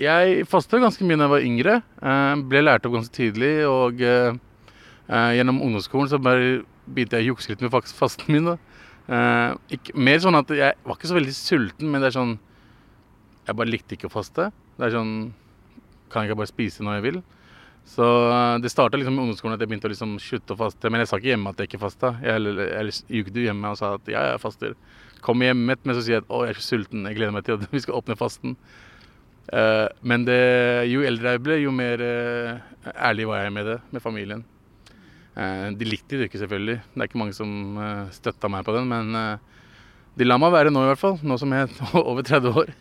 Jeg fasta ganske mye da jeg var yngre. Eh, ble lært opp ganske tidlig. Og gjennom ungdomsskolen så bare begynte jeg å jukse litt med fasten min. da. Uh, ikke, mer sånn at jeg var ikke så veldig sulten, men det er sånn Jeg bare likte ikke å faste. Det er sånn Kan jeg ikke bare spise når jeg vil? Så uh, det starta liksom med ungdomsskolen at jeg begynte å liksom slutte å faste. Men jeg sa ikke hjemme at jeg ikke fasta. Jeg, jeg, jeg hjemme og sa at ja, jeg faster. Kom hjem mett, men så sier jeg at å, jeg er så sulten, jeg gleder meg til at vi skal åpne fasten. Uh, men det, jo eldre jeg ble, jo mer ærlig var jeg med det, med familien. Eh, de likte det ikke, selvfølgelig. Det er ikke mange som eh, støtta meg på den, men eh, de lar meg være nå, i hvert fall. Nå som jeg er over 30 år.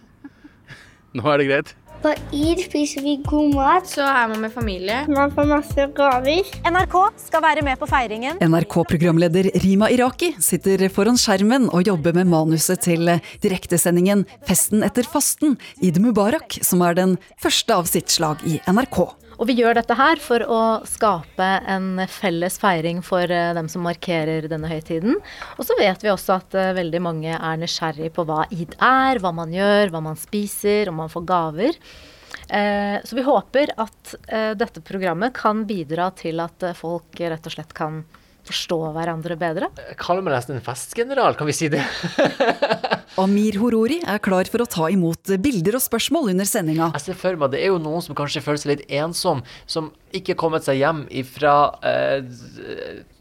Nå er det greit. På Id spiser vi god mat. Så er man med familie. Man får masse gaver. NRK skal være med på feiringen. NRK-programleder Rima Iraki sitter foran skjermen og jobber med manuset til direktesendingen Festen etter fasten, Id Mubarak, som er den første av sitt slag i NRK. Og vi gjør dette her for å skape en felles feiring for eh, dem som markerer denne høytiden. Og så vet vi også at eh, veldig mange er nysgjerrig på hva id er, hva man gjør, hva man spiser, om man får gaver. Eh, så vi håper at dette programmet kan bidra til at folk rett og slett kan forstå hverandre bedre? Jeg kaller meg nesten en festgeneral, kan vi si det? Amir Horori er klar for å ta imot bilder og spørsmål under sendinga. Jeg ser for meg det er jo noen som kanskje føler seg litt ensom, som ikke har kommet seg hjem fra eh,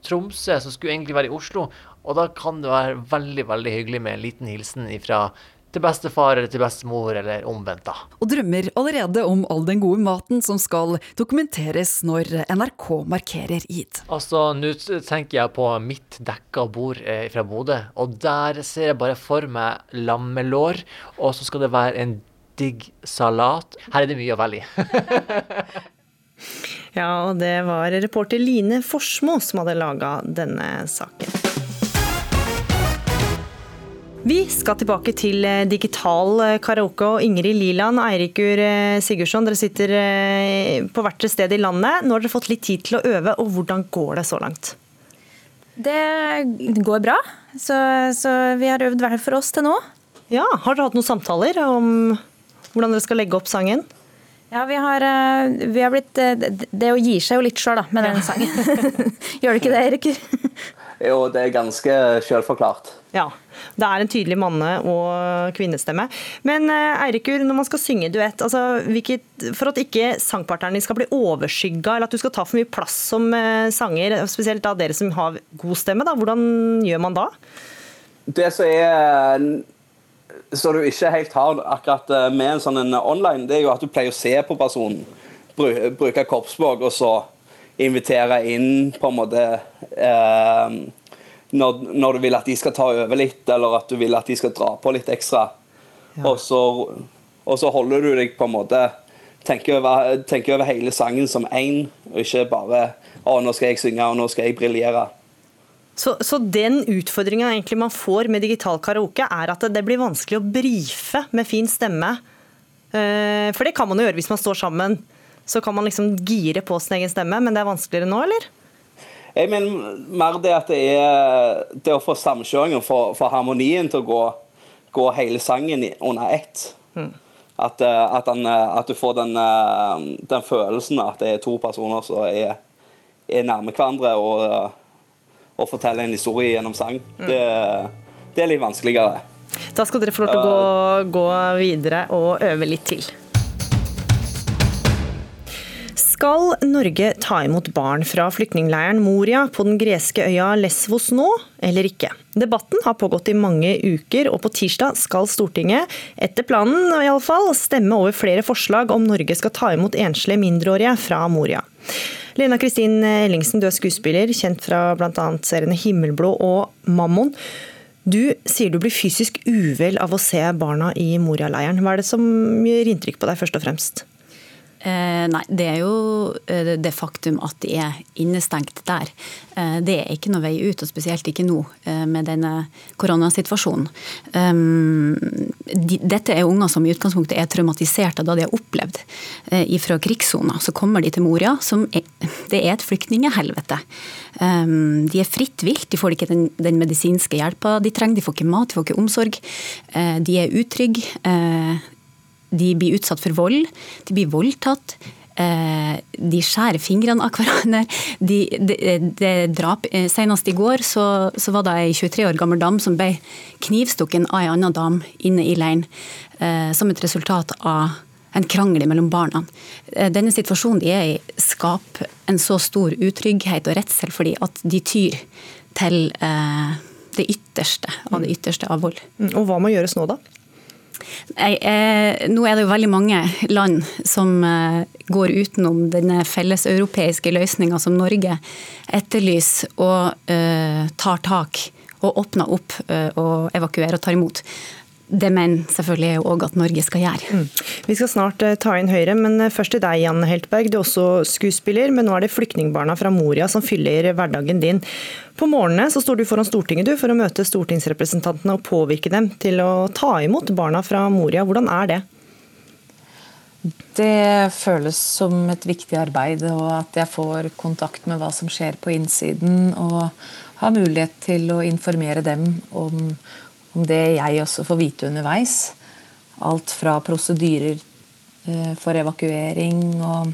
Tromsø, som skulle egentlig være i Oslo. Og da kan det være veldig, veldig hyggelig med en liten hilsen ifra til bestefar eller til bestemor, eller omvendt, da. Og drømmer allerede om all den gode maten som skal dokumenteres når NRK markerer id. Altså, nå tenker jeg på mitt dekka bord eh, fra Bodø, og der ser jeg bare for meg lammelår, og så skal det være en digg salat. Her er det mye å velge i. Ja, og det var reporter Line Forsmo som hadde laga denne saken. Vi skal tilbake til eh, digital eh, karaoke. og Ingrid Liland og Eirikur eh, Sigurdsson, dere sitter på hvert sted i landet. Nå har dere fått litt tid til å øve, og hvordan går det så langt? Det går bra. Så, så vi har øvd hver for oss til nå. Ja, Har dere hatt noen samtaler om hvordan dere skal legge opp sangen? Ja, vi har, vi har blitt Det å gi seg jo litt sjøl, da, med den sangen. Gjør det ikke det, Eirikur? Jo, det er ganske selvforklart. Ja. Det er en tydelig manne- og kvinnestemme. Men eh, Eirikur, når man skal synge duett, altså, hvilket, for at ikke sangpartneren skal bli overskygga, eller at du skal ta for mye plass som eh, sanger, spesielt da dere som har god stemme, da, hvordan gjør man da? Det som er så du ikke helt har akkurat eh, med en sånn en online, det er jo at du pleier å se på personen. Bruke kroppsspråk, og så invitere inn på en måte eh, når, når, du vil at de skal ta over litt, eller at du vil at de skal dra på litt ekstra. Ja. Og, så, og, så, holder du deg på en måte tenker over, tenker over hele sangen som én, og ikke bare å, nå skal jeg synge, og nå skal jeg briljere. Så, så, den utfordringa man får med digital karaoke, er at det blir vanskelig å brife med fin stemme. Eh, for det kan man jo gjøre hvis man står sammen. Så kan man liksom gire på sin egen stemme, men det er vanskeligere nå, eller? Jeg mener mer det at det er det å få samkjøringen, for harmonien til å gå, gå hele sangen under ett. Mm. At, eh, at, den, eh, at, du får den, eh, den, følelsen at det er to personer som er, er nærme hverandre og, og forteller en historie gjennom sang. Mm. Det, det, er litt vanskeligere. Da skal dere få lov til å gå, gå videre og øve litt til. Skal Norge ta imot barn fra flyktningleiren Moria på den greske øya Lesvos nå, eller ikke? Debatten har pågått i mange uker, og på tirsdag skal Stortinget, etter planen i alle fall, stemme over flere forslag om Norge skal ta imot enslige mindreårige fra Moria. Lena Kristin Ellingsen, du er skuespiller, kjent fra bl.a. seriene Himmelblå og Mammon. Du sier du blir fysisk uvel av å se barna i Moria-leiren. Hva er det som gjør inntrykk på deg, først og fremst? Eh, nei, det er jo eh, det faktum at de er innestengt der. Eh, det er ikke noe vei ut, og spesielt ikke nå eh, med denne koronasituasjonen. Um, de, dette er unger som i utgangspunktet er traumatiserte da de har opplevd eh, fra krigssona. Så kommer de til Moria, som er, det er et flyktningehelvete. Um, de er fritt vilt, de får ikke den, den, medisinske hjelpa de trenger, de får ikke mat, de får ikke omsorg. Eh, de er utrygge de blir utsatt for vold, de blir voldtatt. Eh, de skjærer fingrene av hverandre. De, de, de drap. Eh, senest i går så, så, var det ei 23 år gammel dame som ble knivstukken av ei anna dame inne i leiren. Eh, som et resultat av en krangel mellom barna. Denne situasjonen de er i, skaper en så stor utrygghet og redsel fordi at de tyr til det ytterste av det ytterste av vold. Mm, og hva må gjøres nå, da? Jeg, eh, nå er det jo veldig mange land som eh, går utenom denne felleseuropeiske løsninga som Norge etterlyser og eh, tar tak og åpner opp og evakuerer og tar imot det mener selvfølgelig òg at Norge skal gjøre. Mm. Vi skal snart uh, ta inn Høyre, men uh, først til deg, Jan Heltberg. Du er også skuespiller, men nå er det flyktningbarna fra Moria som fyller hverdagen din. På morgenene så står du foran Stortinget du, for å møte stortingsrepresentantene og påvirke dem til å ta imot barna fra Moria. Hvordan er det? Det føles som et viktig arbeid, og at jeg får kontakt med hva som skjer på innsiden. Og har mulighet til å informere dem om om det jeg også får vite underveis. Alt fra prosedyrer eh, for evakuering og,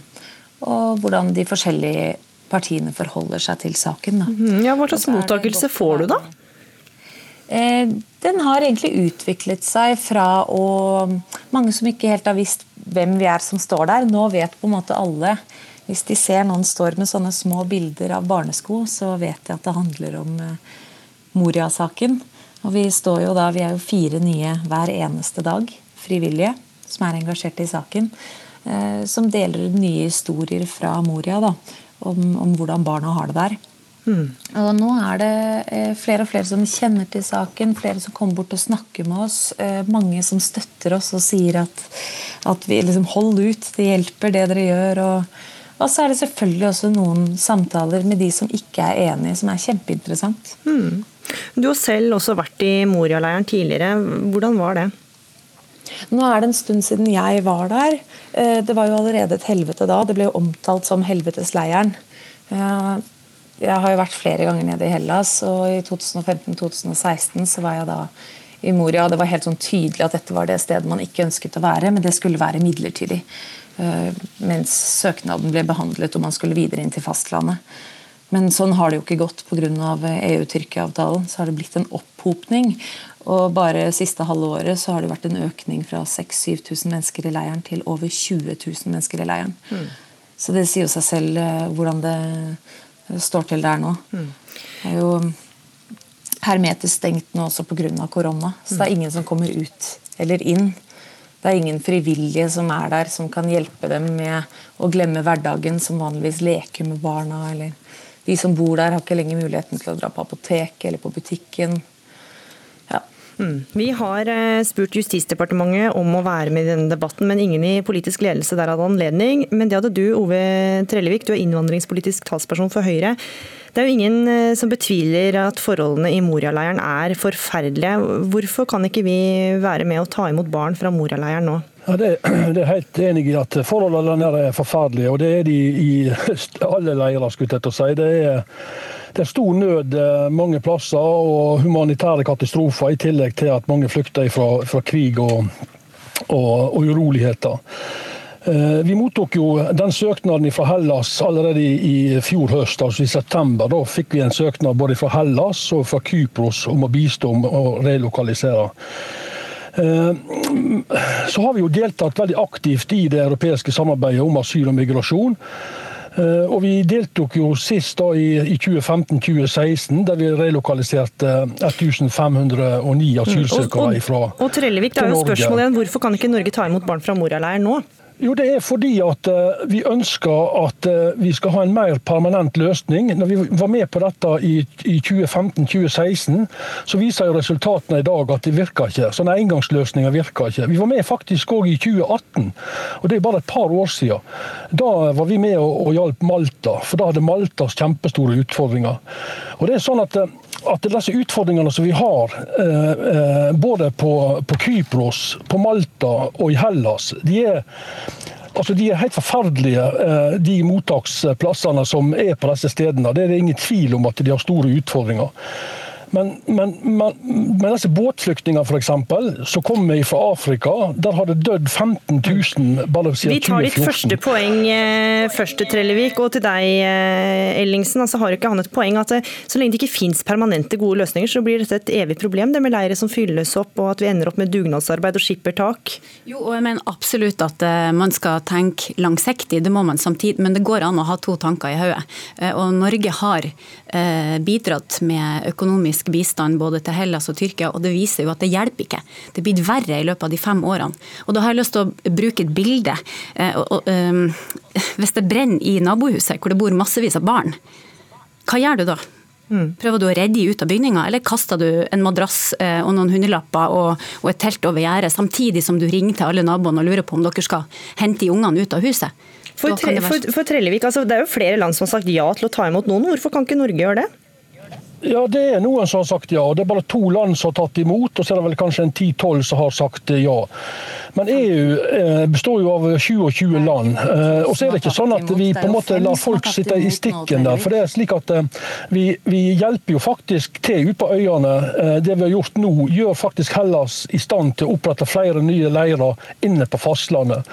og hvordan de forskjellige partiene forholder seg til saken. Mhm. Ja, hva slags mottakelse får du da? Eh, den har egentlig utviklet seg fra å Mange som ikke helt har visst hvem vi er som står der. Nå vet på en måte alle. Hvis de ser noen står med sånne små bilder av barnesko, så vet de at det handler om eh, Moria-saken. Og vi står jo da, vi er jo fire nye hver eneste dag, frivillige, som er engasjert i saken. Eh, som deler nye historier fra Moria da, om, om hvordan barna har det der. Mm. Og nå er det eh, flere og flere som kjenner til saken, flere som kommer bort og snakker med oss. Eh, mange som støtter oss og sier at, at vi liksom hold ut, det hjelper det dere gjør. Og, og, så er det selvfølgelig også noen samtaler med de som ikke er enige, som er kjempeinteressant. Mm. Du har selv også vært i Moria-leiren tidligere. Hvordan var det? Nå er det en stund siden jeg var der. Eh, det var jo allerede et helvete da. Det ble jo omtalt som helvetesleiren. Jeg har jo vært flere ganger nede i Hellas, og i 2015-2016 så var jeg da i Moria. Det var helt sånn tydelig at dette var det stedet man ikke ønsket å være, men det skulle være midlertidig. Eh, mens søknaden ble behandlet og man skulle videre inn til fastlandet. Men sånn har det jo ikke gått pga. EU-Tyrkia-avtalen. Så har det blitt en opphopning. Og bare siste halve året så har det vært en økning fra 6000-7000 mennesker i leiren til over 20 000 mennesker i leiren. Mm. Så det sier jo seg selv eh, hvordan det står til der nå. Mm. Det er jo hermetisk stengt nå også pga. korona. Så det er ingen som kommer ut eller inn. Det er ingen frivillige som er der, som kan hjelpe dem med å glemme hverdagen, som vanligvis leker med barna. eller De som bor der, har ikke lenger muligheten til å dra på apoteket eller på butikken. Mm. Vi har eh, spurt Justisdepartementet om å være med i denne debatten, men ingen i politisk ledelse der hadde anledning. Men det hadde du, Ove Trellevik. Du er innvandringspolitisk talsperson for Høyre. Det er jo ingen eh, som betviler at forholdene i Moria-leiren er forferdelige. Hvorfor kan ikke vi være med å ta imot barn fra Moria-leiren nå? Ja, det, det, er helt enig i at forholdene der er forferdelige, og det er de i alle leirer. skulle jeg si. Det er, det er stor nød eh, mange plasser og humanitære katastrofer, i tillegg til at mange flykter fra, fra krig og, og, og uroligheter. Eh, vi mottok jo den søknaden fra Hellas allerede i fjor høst, altså i september. Da fikk vi en søknad både fra Hellas og fra Kypros om å bistå om å relokalisere. Eh, så har vi jo deltatt veldig aktivt i det europeiske samarbeidet om asyl og migrasjon. Eh, og Vi deltok jo sist da i 2015-2016, der vi relokaliserte 1509 asylsøkere fra Norge. og, og Trellevik, det er jo spørsmålet igjen, Hvorfor kan ikke Norge ta imot barn fra Moria-leiren nå? Jo, Det er fordi at uh, vi ønsker at uh, vi skal ha en mer permanent løsning. Når vi var med på dette i, i 2015-2016, så viser jo resultatene i dag at det virker ikke. Sånne engangsløsninger virker ikke. Vi var med faktisk òg i 2018, og det er bare et par år siden. Da var vi med og, hjalp Malta, for da hadde Maltas kjempestore utfordringer. Og det er sånn at uh, at disse utfordringene som vi har, eh, både på, på Kypros, på Malta og i Hellas, de er Altså, De er helt forferdelige, de mottaksplassene som er på disse stedene. Det er det ingen tvil om at de har store utfordringer. Men, men, men, men disse båtflyktningene f.eks., som kommer fra Afrika, der har det dødd 15 000 bare siden 2014. Vi tar ditt første poeng eh, først, Trellevik. Og til deg, eh, Ellingsen. altså Har ikke han et poeng at eh, så lenge det ikke finnes permanente gode løsninger, så blir dette et evig problem, det med leire som fylles opp, og at vi ender opp med dugnadsarbeid og skippertak? Jo, og jeg mener absolutt at man skal tenke langsiktig, det må man samtidig. Men det går an å ha to tanker i hodet. Og Norge har bidratt med økonomisk bistand både til Hellas og Tyrkia, og det viser jo at det hjelper ikke. Det er blitt verre i løpet av de fem årene. Og da har jeg lyst til å bruke et bilde. Eh, ehm, hvis det brenner i nabohuset hvor det bor massevis av barn, hva gjør du da? Mm. Prøver du å redde dem ut av bygninga, eller kaster du en madrass eh, og noen hundelapper og et telt over gjerdet, samtidig som du ringer til alle naboene og lurer på om dere skal hente de ungene ut av huset? For, tre, for, for Trellevik, altså, Det er jo flere land som har sagt ja til å ta imot noen. Hvorfor kan ikke Norge gjøre det? Ja, det er noen som har sagt ja. Det er bare to land som har tatt imot, og så er det vel kanskje en ti-tolv som har sagt ja. Men EU eh, består jo av 27 land. Eh, og så er det ikke sånn at vi på en måte lar folk sitte i stikken der. For det er slik at eh, vi, vi hjelper jo faktisk til ute på øyene. Det vi har gjort nå, gjør faktisk Hellas i stand til å opprette flere nye leirer inne på fastlandet.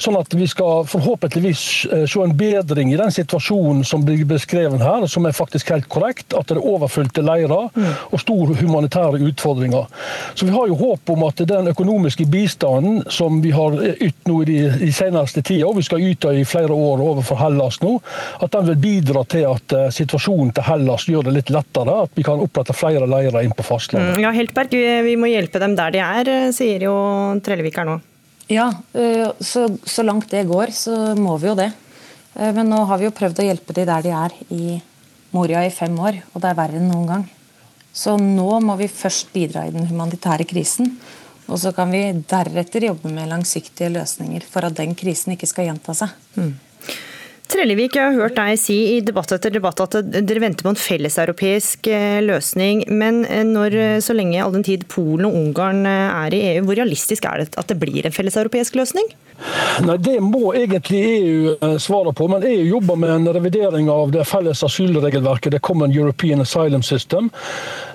Sånn at vi skal forhåpentligvis se en bedring i den situasjonen som blir beskrevet her, som er faktisk helt korrekt. At det er overfylte leirer og store humanitære utfordringer. Så vi har jo håp om at den økonomiske bistanden som vi har ytt nå i de, de seneste tida, og vi skal yte i flere år overfor Hellas nå, at den vil bidra til at uh, situasjonen til Hellas gjør det litt lettere. At vi kan opprette flere leirer inn på fastlandet. Mm, ja, Heltberg, vi må hjelpe dem der de er, eh, sier jo Trellevik her nå. Ja, eh, så, så langt det går, så må vi jo det. Men nå har vi jo prøvd å hjelpe de der de er i Moria i fem år, og det er verre enn noen gang. Så nå må vi først bidra i den humanitære krisen. Og så kan vi deretter jobbe med langsiktige løsninger for at den krisen ikke skal gjenta seg. Mm. Trellevik, jeg har hørt deg si i debatt etter debatt at dere venter på en felleseuropeisk eh, løsning. Men eh, når, eh, så lenge all den tid Polen og Ungarn er i EU, hvor realistisk er det at det blir en felleseuropeisk løsning? Nei, Det må egentlig EU svare på, men EU jobber med en revidering av det felles asylregelverket, det Common European Asylum System.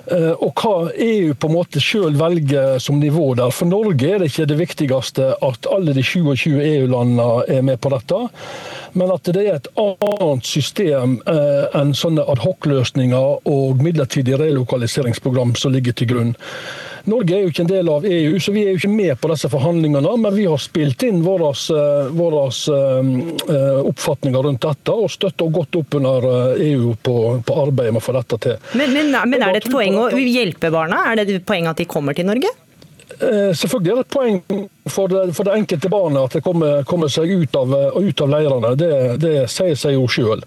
Og hva EU på en måte selv velger som nivå der. For Norge er det ikke det viktigste at alle de 27 EU-landene er med på dette men at det er et annet system eh, enn sånne adhoc-løsninger og midlertidige relokaliseringsprogram som ligger til grunn. Norge er jo ikke en del av EU, så vi er jo ikke med på disse forhandlingene. Men vi har spilt inn våre, eh, uh, oppfatninger rundt dette, og støtter godt opp under EU på, på arbeidet med å få dette til. Men, men, men er det et poeng å hjelpe barna? Er det et poeng at de kommer til Norge? Eh, selvfølgelig er det et poeng for det, for det enkelte barnet at det kommer, kommer seg ut av, ut av leirene. Det, det, sier seg jo sjøl.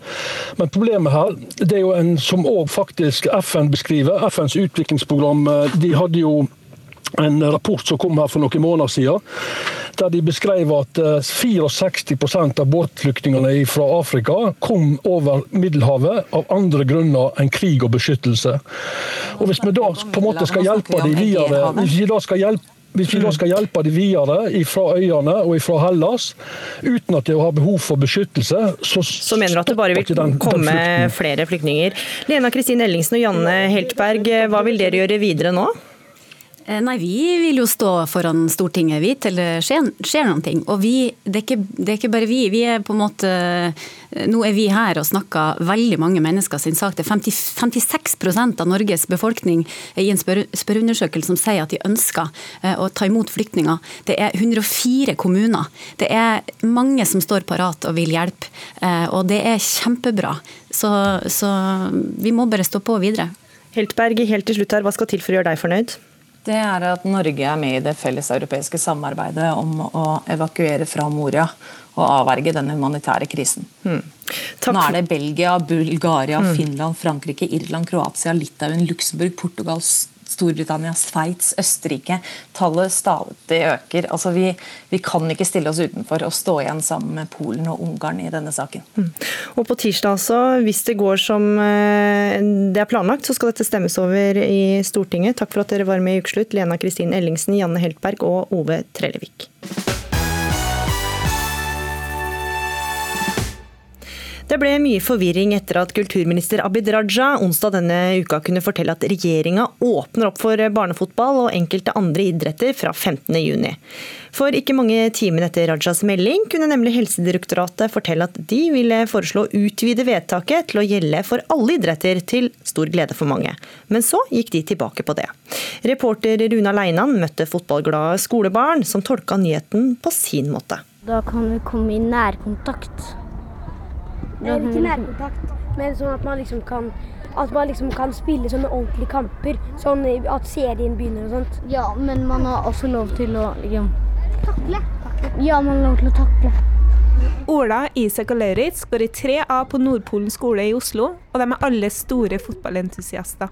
Men problemet her, det er jo en som òg faktisk FN beskriver. FNs utviklingsprogram eh, de hadde jo en rapport som kom her for noen måneder siden, der de beskrev at 64 eh, av båtflyktningene fra Afrika kom over Middelhavet av andre grunner enn krig og beskyttelse. Og Hvis vi da på en måte skal hjelpe dem videre, hvis vi da skal hjelpe hvis vi da skal hjelpe de videre fra øyene og fra Hellas, uten at de har behov for beskyttelse, så Så mener du at det bare vil den, komme den flere flyktninger. Lena Kristin Ellingsen og Janne Heltberg, hva vil dere gjøre videre nå? Eh, nei, vi vil jo stå foran Stortinget vi til det skjer, skjer noen ting. Og vi, det er, ikke, det er, ikke, bare vi. vi er på en måte, nå er vi her og snakker veldig mange mennesker sin sak. Det er 50, 56% av Norges befolkning i en spør, spørreundersøkelse som sier at de ønsker eh, å ta imot flyktninger. Det er 104 kommuner. Det er mange som står parat og vil hjelpe. Eh, og det er kjempebra. Så, så vi må bare stå på videre. Heltberg, helt til slutt her, hva skal til for å gjøre deg fornøyd? Det er at Norge er med i det felleseuropeiske samarbeidet om å evakuere fra Moria og avverge den humanitære krisen. Mm. Nå er det Belgia, Bulgaria, mm. Finland, Frankrike, Irland, Kroatia, Litauen, Luxembourg, Portugal, Storbritannia, Sveits, Østerrike. Tallet stadig øker. Altså vi, vi, kan ikke stille oss utenfor og stå igjen sammen med Polen og Ungarn i denne saken. Mm. Og På tirsdag, altså, hvis det går som eh, det er planlagt, så skal dette stemmes over i Stortinget. Takk for at dere var med i Ukeslutt, Lena Kristin Ellingsen, Janne Heltberg og Ove Trellevik. Det ble mye forvirring etter at kulturminister Abid Raja onsdag denne uka kunne fortelle at regjeringa åpner opp for barnefotball og enkelte andre idretter fra 15.6. For ikke mange timene etter Rajas melding kunne nemlig Helsedirektoratet fortelle at de ville foreslå å utvide vedtaket til å gjelde for alle idretter, til stor glede for mange. Men så gikk de tilbake på det. Reporter Runa Leinan møtte fotballglade skolebarn som tolka nyheten på sin måte. Da kan vi komme i nærkontakt eller ikke nærkontakt, men sånn at man liksom kan at man liksom kan spille sånne ordentlige kamper. Sånn at serien begynner og sånt. Ja, men man har også lov til å liksom Takle. Ja, man har lov til å takle. Ola, Isak og Lauritz går i 3A på Nordpolen skole i Oslo, og de er alle store fotballentusiaster.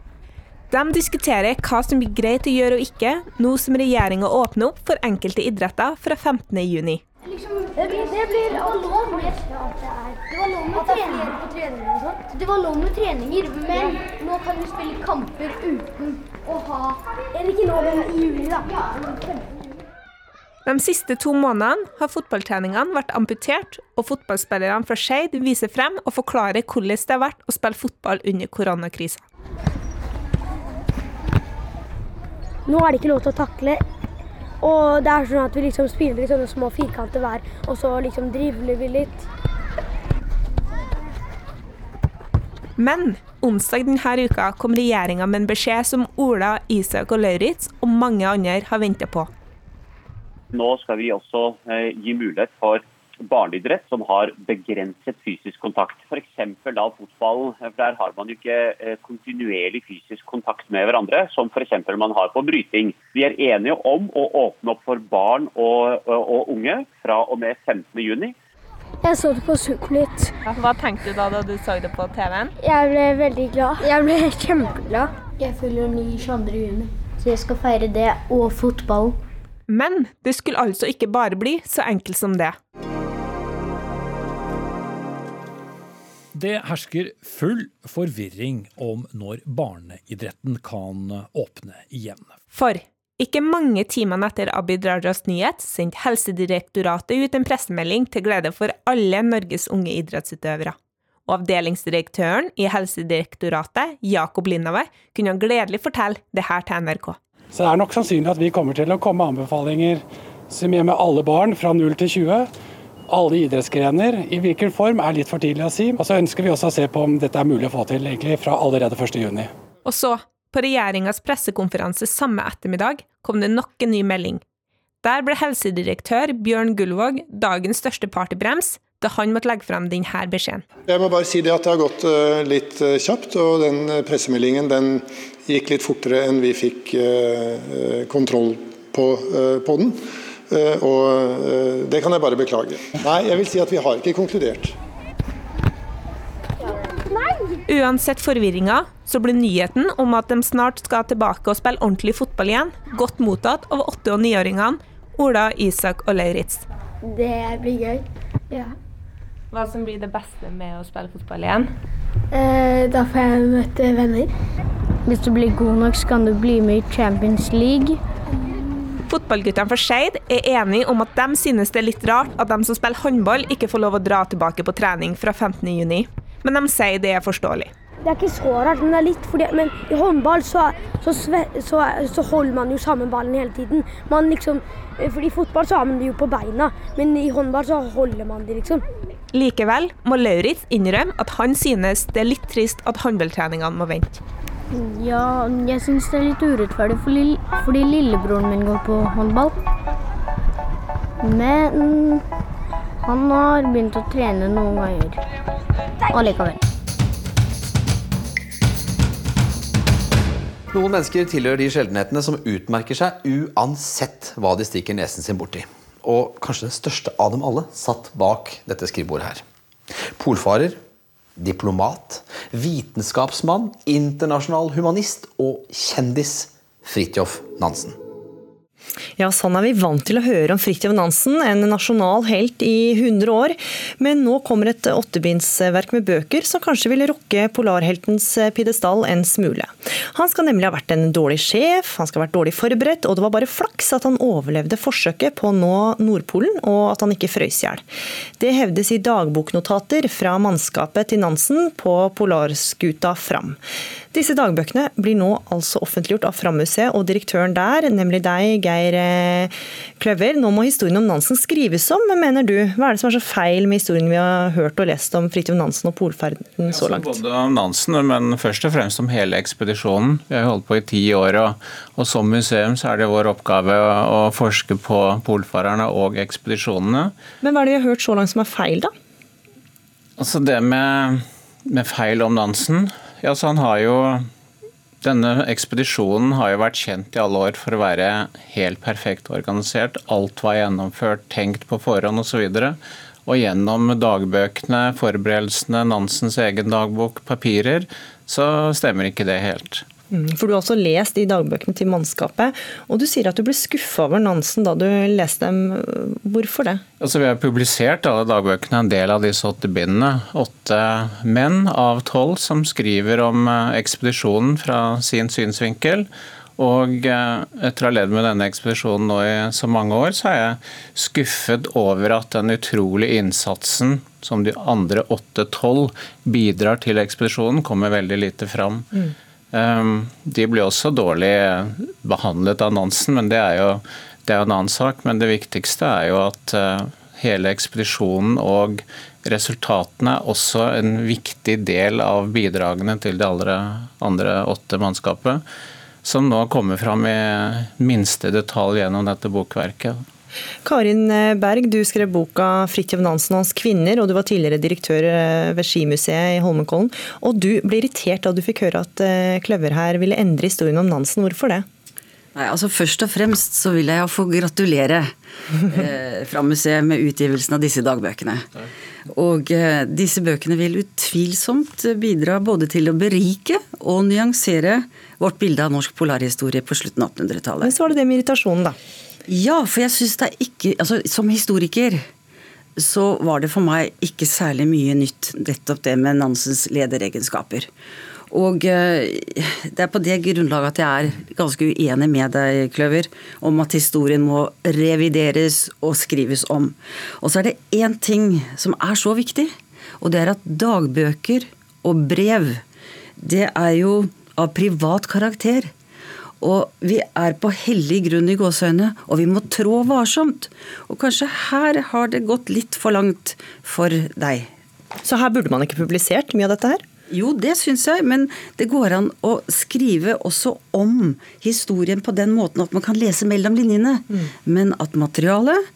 De diskuterer hva som blir greit å gjøre og ikke, nå som regjeringa åpner opp for enkelte idretter fra 15.6. Liksom, det blir, det blir lov med Det var lov med treninger på treninger og sånt. Det var lov med treninger, men nå kan vi spille kamper uten å ha Eller ikke nå, men i juli, da. De siste to månedene har fotballtreningene vært amputert, og fotballspillerne fra Skeid viser frem og forklarer hvordan det har vært å spille fotball under koronakrisa. Nå er det ikke lov til å takle. Og det er sånn at vi liksom spiller i sånne små firkanter hver, og så liksom drivler vi litt. Men onsdag denne uka kom regjeringa med en beskjed som Ola, Isak og Lauritz og mange andre har venta på. Nå skal vi også eh, gi mulighet for barneidrett som har begrenset fysisk kontakt. F.eks. da fotballen. for Der har man jo ikke eh, kontinuerlig fysisk kontakt med hverandre, som f.eks. man har på bryting. Vi er enige om å åpne opp for barn og, og, og unge fra og med 15.6. Jeg så det på Supernytt. Hva tenkte du da da du så det på TV-en? Jeg ble veldig glad. Jeg ble kjempeglad. Jeg fyller ny 22. juni, så jeg skal feire det og fotballen. Men det skulle altså ikke bare bli så enkelt som det. Det hersker full forvirring om når barneidretten kan åpne igjen. For ikke mange timene etter Abid Rajas nyhet sendte Helsedirektoratet ut en pressemelding til glede for alle Norges unge idrettsutøvere. Og avdelingsdirektøren i Helsedirektoratet, Jakob Lindave, kunne gledelig fortelle det her til NRK. Så det er nok sannsynlig at vi kommer til å komme med anbefalinger som gjelder med alle barn fra 0 til 20. Alle idrettsgrener. I hvilken form er litt for tidlig å si. Og så ønsker vi også å se på om dette er mulig å få til egentlig fra allerede 1.6. Og så, på regjeringas pressekonferanse samme ettermiddag, kom det nok en ny melding. Der ble helsedirektør Bjørn Gullvåg dagens største partybrems da han måtte legge frem denne beskjeden. Jeg må bare si det at det har gått uh, litt uh, kjapt, og den uh, pressemeldingen den gikk litt fortere enn vi fikk kontroll på, på den. Og det kan jeg bare beklage. Nei, jeg vil si at vi har ikke konkludert. Uansett forvirringa, så ble nyheten om at de snart skal tilbake og spille ordentlig fotball igjen, godt mottatt av åtte- og niåringene Ola, Isak og Lauritz. Det blir gøy. Ja. Hva som blir det beste med å spille fotball igjen? Eh, da får jeg møte venner. Hvis du blir god nok, så kan du bli med i Champions League. Fotballguttene for Skeid er enige om at de synes det er litt rart at de som spiller håndball, ikke får lov å dra tilbake på trening fra 15.6, men de sier det er forståelig. Det er ikke så rart, men det er litt fordi Men i håndball så, så, så, så holder man jo sammen ballen hele tiden. Man liksom, fordi I fotball så har man det jo på beina, men i håndball så holder man det, liksom. Likevel må Lauritz innrømme at han synes det er litt trist at håndballtreningene må vente. Ja, jeg syns det er litt urettferdig fordi, fordi lillebroren min går på håndball. Men han har begynt å trene noen ganger allikevel. Noen mennesker tilhører de sjeldenhetene som utmerker seg uansett hva de stikker nesen sin borti. Og kanskje den største av dem alle satt bak dette skrivebordet her. Polfarer, diplomat, vitenskapsmann, internasjonal humanist og kjendis Fridtjof Nansen. Ja, sånn er vi vant til å høre om Fridtjof Nansen, en nasjonal helt i 100 år. Men nå kommer et åttebindsverk med bøker som kanskje vil rokke polarheltens pidestall en smule. Han skal nemlig ha vært en dårlig sjef, han skal ha vært dårlig forberedt, og det var bare flaks at han overlevde forsøket på å nå Nordpolen, og at han ikke frøys i hjel. Det hevdes i dagboknotater fra mannskapet til Nansen på polarskuta Fram. Disse dagbøkene blir nå altså offentliggjort av Fram-museet og direktøren der, nemlig deg, Geir eh, Kløver. Nå må historien om Nansen skrives om, mener du. Hva er det som er så feil med historien vi har hørt og lest om Fridtjof Nansen og polferden så langt? Altså, både om Nansen, men først og fremst om hele ekspedisjonen. Vi har holdt på i ti år, og, og som museum så er det vår oppgave å, å forske på polfarerne og ekspedisjonene. Men hva er det vi har hørt så langt som er feil, da? Altså det med, med feil om Nansen ja, så han har jo denne ekspedisjonen har jo vært kjent i alle år for å være helt perfekt organisert. Alt var gjennomført, tenkt på forhånd osv. Og, så og gjennom dagbøkene, forberedelsene, Nansens egen dagbok, papirer, så stemmer ikke det helt. Mm, for Du har også lest i dagbøkene til mannskapet, og du sier at du ble skuffa over Nansen da du leste dem. Hvorfor det? Altså, vi har publisert alle dagbøkene, en del av disse åtte bindene. Åtte menn av tolv som skriver om eh, ekspedisjonen fra sin synsvinkel. Og eh, etter å ha levd med denne ekspedisjonen nå i så mange år, så er jeg skuffet over at den utrolige innsatsen som de andre 8-12 bidrar til ekspedisjonen, kommer veldig lite fram. Mm. Um, de blir også dårlig behandlet av Nansen, men det er jo det er en annen sak. Men det viktigste er jo at uh, hele ekspedisjonen og resultatene er også en viktig del av bidragene til de andre åtte mannskapet som nå kommer fram i minste detalj gjennom dette bokverket. Karin Berg, du skrev boka 'Fridtjof Nansen og hans kvinner', og du var tidligere direktør eh, ved Skimuseet i Holmenkollen. Og du ble irritert da du fikk høre at eh, Kløver her ville endre historien om Nansen. Hvorfor det? Nei, altså Først og fremst så vil jeg få gratulere eh, fra museet med utgivelsen av disse dagbøkene. Og eh, disse bøkene vil utvilsomt bidra både til å berike og nyansere vårt bilde av norsk polarhistorie på slutten av 1800-tallet. Men så var det det med irritasjonen, da. Ja, for jeg syns det er ikke Altså, som historiker så var det for meg ikke særlig mye nytt, nettopp det med Nansens lederegenskaper. Og eh, det er på det grunnlaget at jeg er ganske uenig med deg, Kløver, om at historien må revideres og skrives om. Og så er det én ting som er så viktig, og det er at dagbøker og brev, det er jo av privat karakter. Og vi er på hellig grunn i gåseøynene, og vi må trå varsomt. Og kanskje her har det gått litt for langt for deg. Så her burde man ikke publisert mye av dette her? Jo, det syns jeg, men det går an å skrive også om historien på den måten at man kan lese mellom linjene. Mm. Men at materialet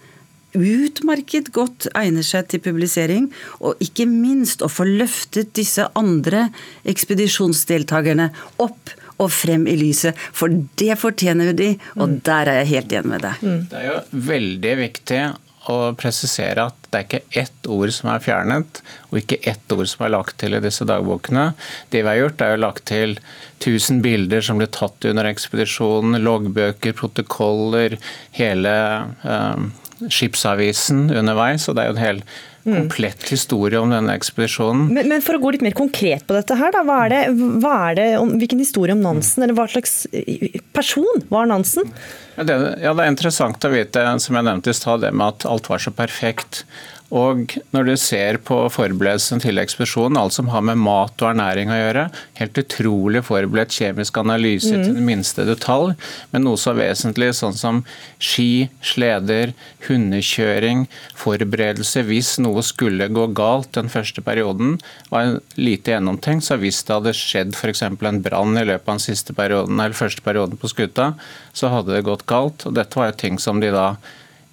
utmerket godt egner seg til publisering, og ikke minst å få løftet disse andre ekspedisjonsdeltakerne opp og frem i lyset, for det fortjener de, og mm. der er jeg helt enig med deg. Mm. Det er jo veldig viktig å presisere at det er ikke ett ord som er fjernet, og ikke ett ord som er lagt til i disse dagbokene. Det vi har gjort, er jo lagt til 1000 bilder som ble tatt under ekspedisjonen, loggbøker, protokoller, hele eh, skipsavisen underveis. og det er jo en hel. Komplett historie om denne ekspedisjonen. Men, men, for å gå litt mer konkret på dette her, da, hva er det, hva er det om, hvilken historie om Nansen, eller hva slags person var Nansen? Ja det, ja, det er interessant å vite, som jeg nevnte i stad, det med at alt var så perfekt. Og når du ser på forberedelsen til ekspedisjonen, alt som har med mat og ernæring å gjøre, helt utrolig forberedt kjemisk analyse mm. til den minste detalj, men noe så vesentlig sånn som ski, sleder, hundekjøring, forberedelse hvis noe skulle gå galt den første perioden, var lite gjennomtenkt. Så hvis det hadde skjedd f.eks. en brann i løpet av den siste perioden, eller første perioden på skuta, så hadde det gått galt. Og dette var jo ting som de da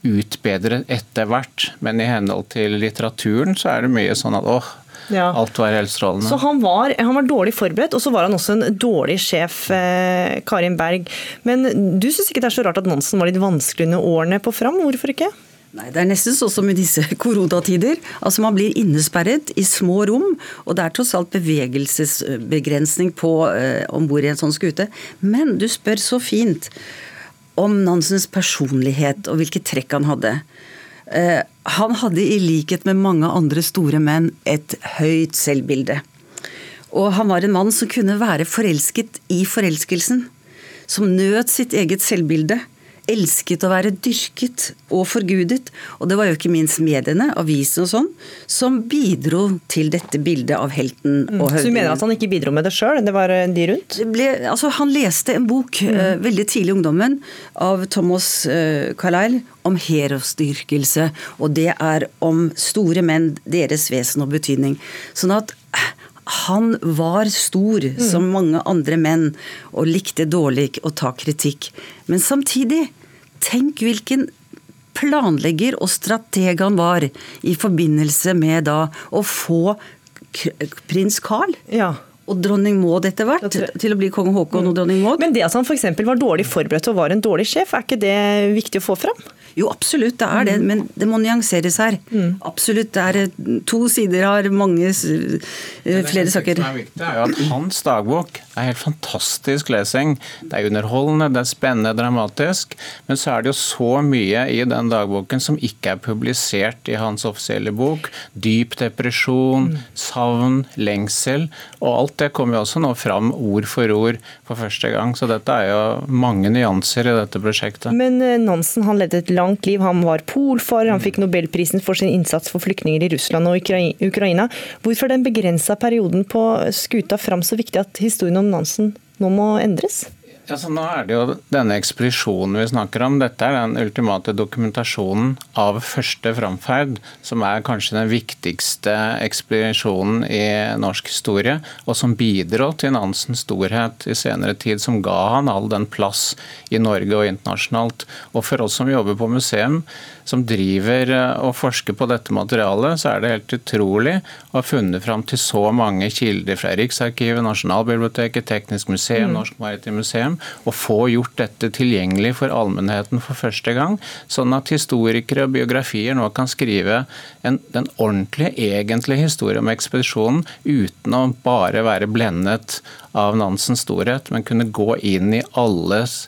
utbedret etter hvert. Men i henhold til litteraturen så er det mye sånn at åh, ja. Alt var helt strålende. Så han var, han var, dårlig forberedt, og så var han også en dårlig sjef, eh, Karin Berg. Men du syns ikke det er så rart at Nansen var litt vanskelig under årene på Fram? Hvorfor ikke? Nei, Det er nesten sånn som i disse koronatider. Altså Man blir innesperret i små rom, og det er tross alt bevegelsesbegrensning på eh, om bord i en sånn skute. Men du spør så fint om Nansens personlighet og hvilke trekk han hadde. Eh, han hadde i likhet med mange andre store menn et høyt selvbilde. Og han var en mann som kunne være forelsket i forelskelsen. Som nøt sitt eget selvbilde elsket å være dyrket og forgudet. Og det var jo ikke minst mediene, avisene og sånn, som bidro til dette bildet av helten mm. og høvdingen. Så du mener at han ikke bidro med det sjøl, det var eh, de rundt? Ble, altså, han leste en bok mm. uh, veldig tidlig i ungdommen av Thomas uh, Carlyle om herosdyrkelse, og det er om store menn, deres vesen og betydning. Sånn at han var stor mm. som mange andre menn og likte dårlig å ta kritikk. Men samtidig Tenk hvilken planlegger og strateg han var i forbindelse med da å få prins Carl ja. Og dronning Maud etter hvert til å bli kong Haakon og dronning Maud. Men det at han f.eks. var dårlig forberedt og var en dårlig sjef, er ikke det viktig å få fram? Jo, absolutt, det er det, men det må nyanseres her. Mm. Absolutt. det er eh, To sider har mange uh, flere saker. Det som er viktig, er jo at hans dagbok er helt fantastisk lesing. Det er underholdende, det er spennende, dramatisk. Men så er det jo så mye i den dagboken som ikke er publisert i hans offisielle bok. Dyp depresjon, mm. savn, lengsel. Og alt det kommer jo også nå fram ord for ord for første gang. Så dette er jo mange nyanser i dette prosjektet. Men eh, Nansen han ledde et langt liv. Han var polfar, han fikk nobelprisen for sin innsats for flyktninger i Russland og Ukraina. Hvorfor den begrensa perioden på skuta fram så viktig at historien om Nansen nå må endres? Ja, så nå er det jo denne ekspedisjonen vi snakker om. Dette er den ultimate dokumentasjonen av første framferd, som er kanskje den viktigste ekspedisjonen i norsk historie, og som bidro til Nansens storhet i senere tid, som ga han all den plass i Norge og internasjonalt. Og for oss som jobber på museum, som driver eh, og forsker på dette materialet, så er det helt utrolig å ha funnet fram til så mange kilder fra Riksarkivet, Nasjonalbiblioteket, Teknisk museum, mm. Norsk Maritimt Museum, og få gjort dette tilgjengelig for allmennheten for første gang, sånn at historikere og biografier nå kan skrive en, den ordentlige, egentlige historien om ekspedisjonen uten å bare være blendet av Nansens storhet, men kunne gå inn i alles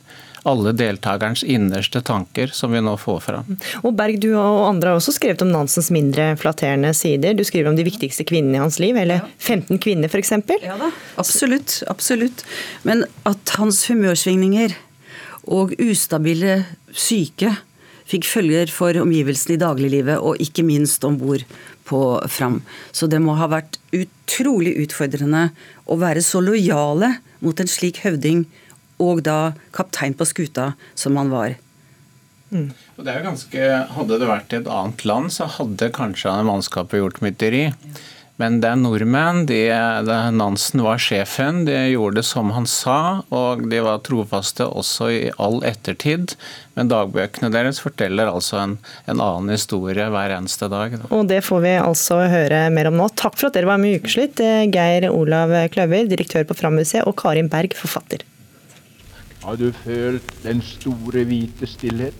alle deltakerens innerste tanker, som vi nå får fram. Og Berg, du og andre har også skrevet om Nansens mindre flatterende sider. Du skriver om de viktigste kvinnene i hans liv, eller 15 kvinner f.eks. Ja da, absolutt. Absolutt. Men at hans humørsvingninger og ustabile syke fikk følger for omgivelsene i dagliglivet, og ikke minst om bord på Fram. Så det må ha vært utrolig utfordrende å være så lojale mot en slik høvding og da kaptein på skuta som han var. Mm. Og det er ganske, Hadde det vært i et annet land, så hadde kanskje mannskapet gjort mytteri. Men det er nordmenn. De, de, Nansen var sjefen. De gjorde det som han sa, og de var trofaste også i all ettertid. Men dagbøkene deres forteller altså en, en annen historie hver eneste dag. Og det får vi altså høre mer om nå. Takk for at dere var med i Ukeslutt, Geir Olav Kløver, direktør på Frammuseet, og Karin Berg, forfatter. Har du følt den store, hvite stillhet?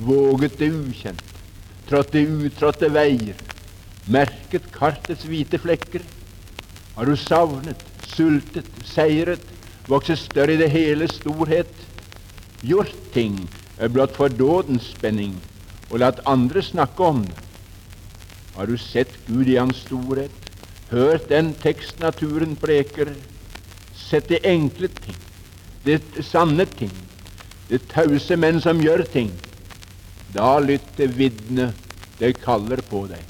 Våget det ukjent, trådt det utrådte veier, merket kartets hvite flekker? Har du savnet, sultet, seiret, vokset større i det hele storhet? Gjort ting blott for dådens spenning, og latt andre snakke om det? Har du sett Gud i hans storhet, hørt den tekst naturen preker, sett de enkle ting? Det sanne ting, det tause menn som gjør ting. Da lytter vitnet, det kaller på deg.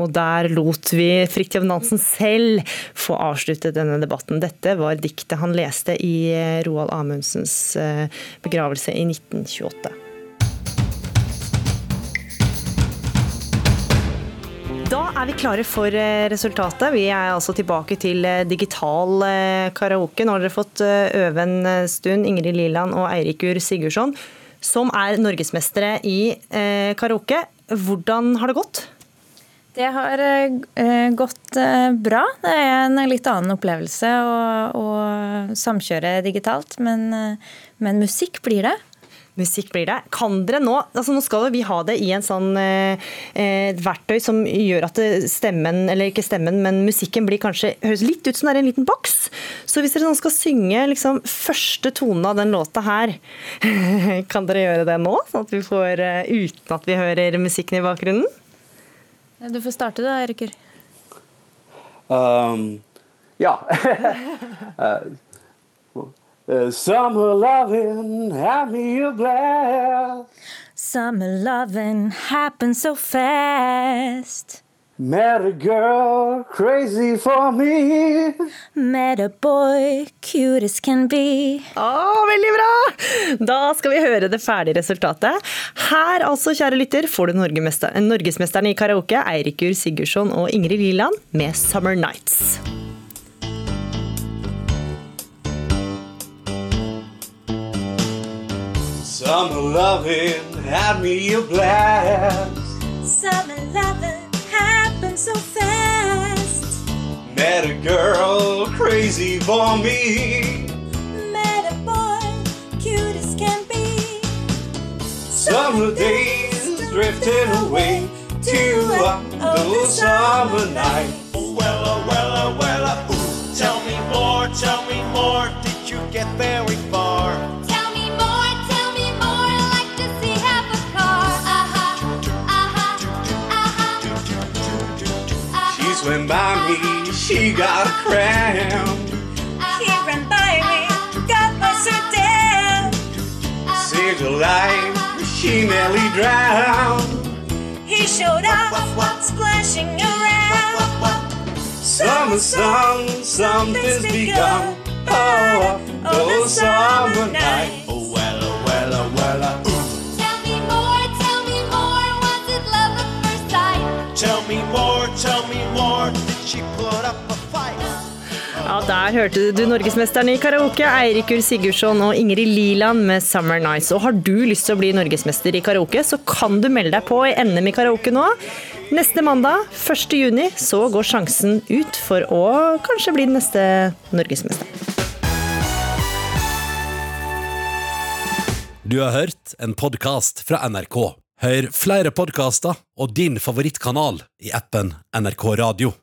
Og der lot vi Fridtjof Nansen selv få avslutte denne debatten. Dette var diktet han leste i Roald Amundsens eh, begravelse i 1928. Da er vi klare for eh, resultatet. Vi er altså tilbake til eh, digital eh, karaoke. Nå har dere fått øve en stund, Ingrid Liland og Eirikur Sigurdsson, som er norgesmestere i karaoke. Hvordan har det gått? Det har gått bra. Det er en litt annen opplevelse å, å samkjøre digitalt, men, men musikk blir det musikk blir det. Kan dere nå altså Nå skal vi ha det i en sånn eh, verktøy som gjør at stemmen, eller ikke stemmen, men musikken blir kanskje høres litt ut som det er en liten boks. Så hvis dere nå skal synge liksom første tone av den låta her, kan dere gjøre det nå? Sånn at vi får uh, uten at vi hører musikken i bakgrunnen? Du får starte da, Eriker. Um, ja. uh, Uh, summer loving had me a blast. Summer loving happened so fast. Met a girl crazy for me. Met a boy cute as can be. Å, veldig bra! Da skal vi høre det ferdige resultatet. Her altså, kjære lytter, får du norgesmesteren i karaoke, Eirikur Sigurdsson og Ingrid Liland med 'Summer Nights'. Summer loving had me a blast. Summer loving happened so fast. Met a girl crazy for me. Met a boy cute as can be. Summer days drifting away to the summer night. Oh, well, oh, well, oh, well, oh, ooh. Tell me more, tell me more. Did you get very far? Swim by me she got a crown. He ran by me, got my so down. Saved her life, she nearly drowned. He showed up, splashing around. Summer song, something's begun. Oh, oh, oh summer night. Oh, well, oh, well, oh, well, oh. Ja, Der hørte du norgesmesterne i karaoke, Eirikur Sigurdsson og Ingrid Liland med 'Summer Nights'. Og Har du lyst til å bli norgesmester i karaoke, så kan du melde deg på i NM i karaoke nå. Neste mandag, 1. juni, så går sjansen ut for å kanskje bli den neste norgesmester. Du har hørt en podkast fra NRK. Hør flere podkaster og din favorittkanal i appen NRK Radio.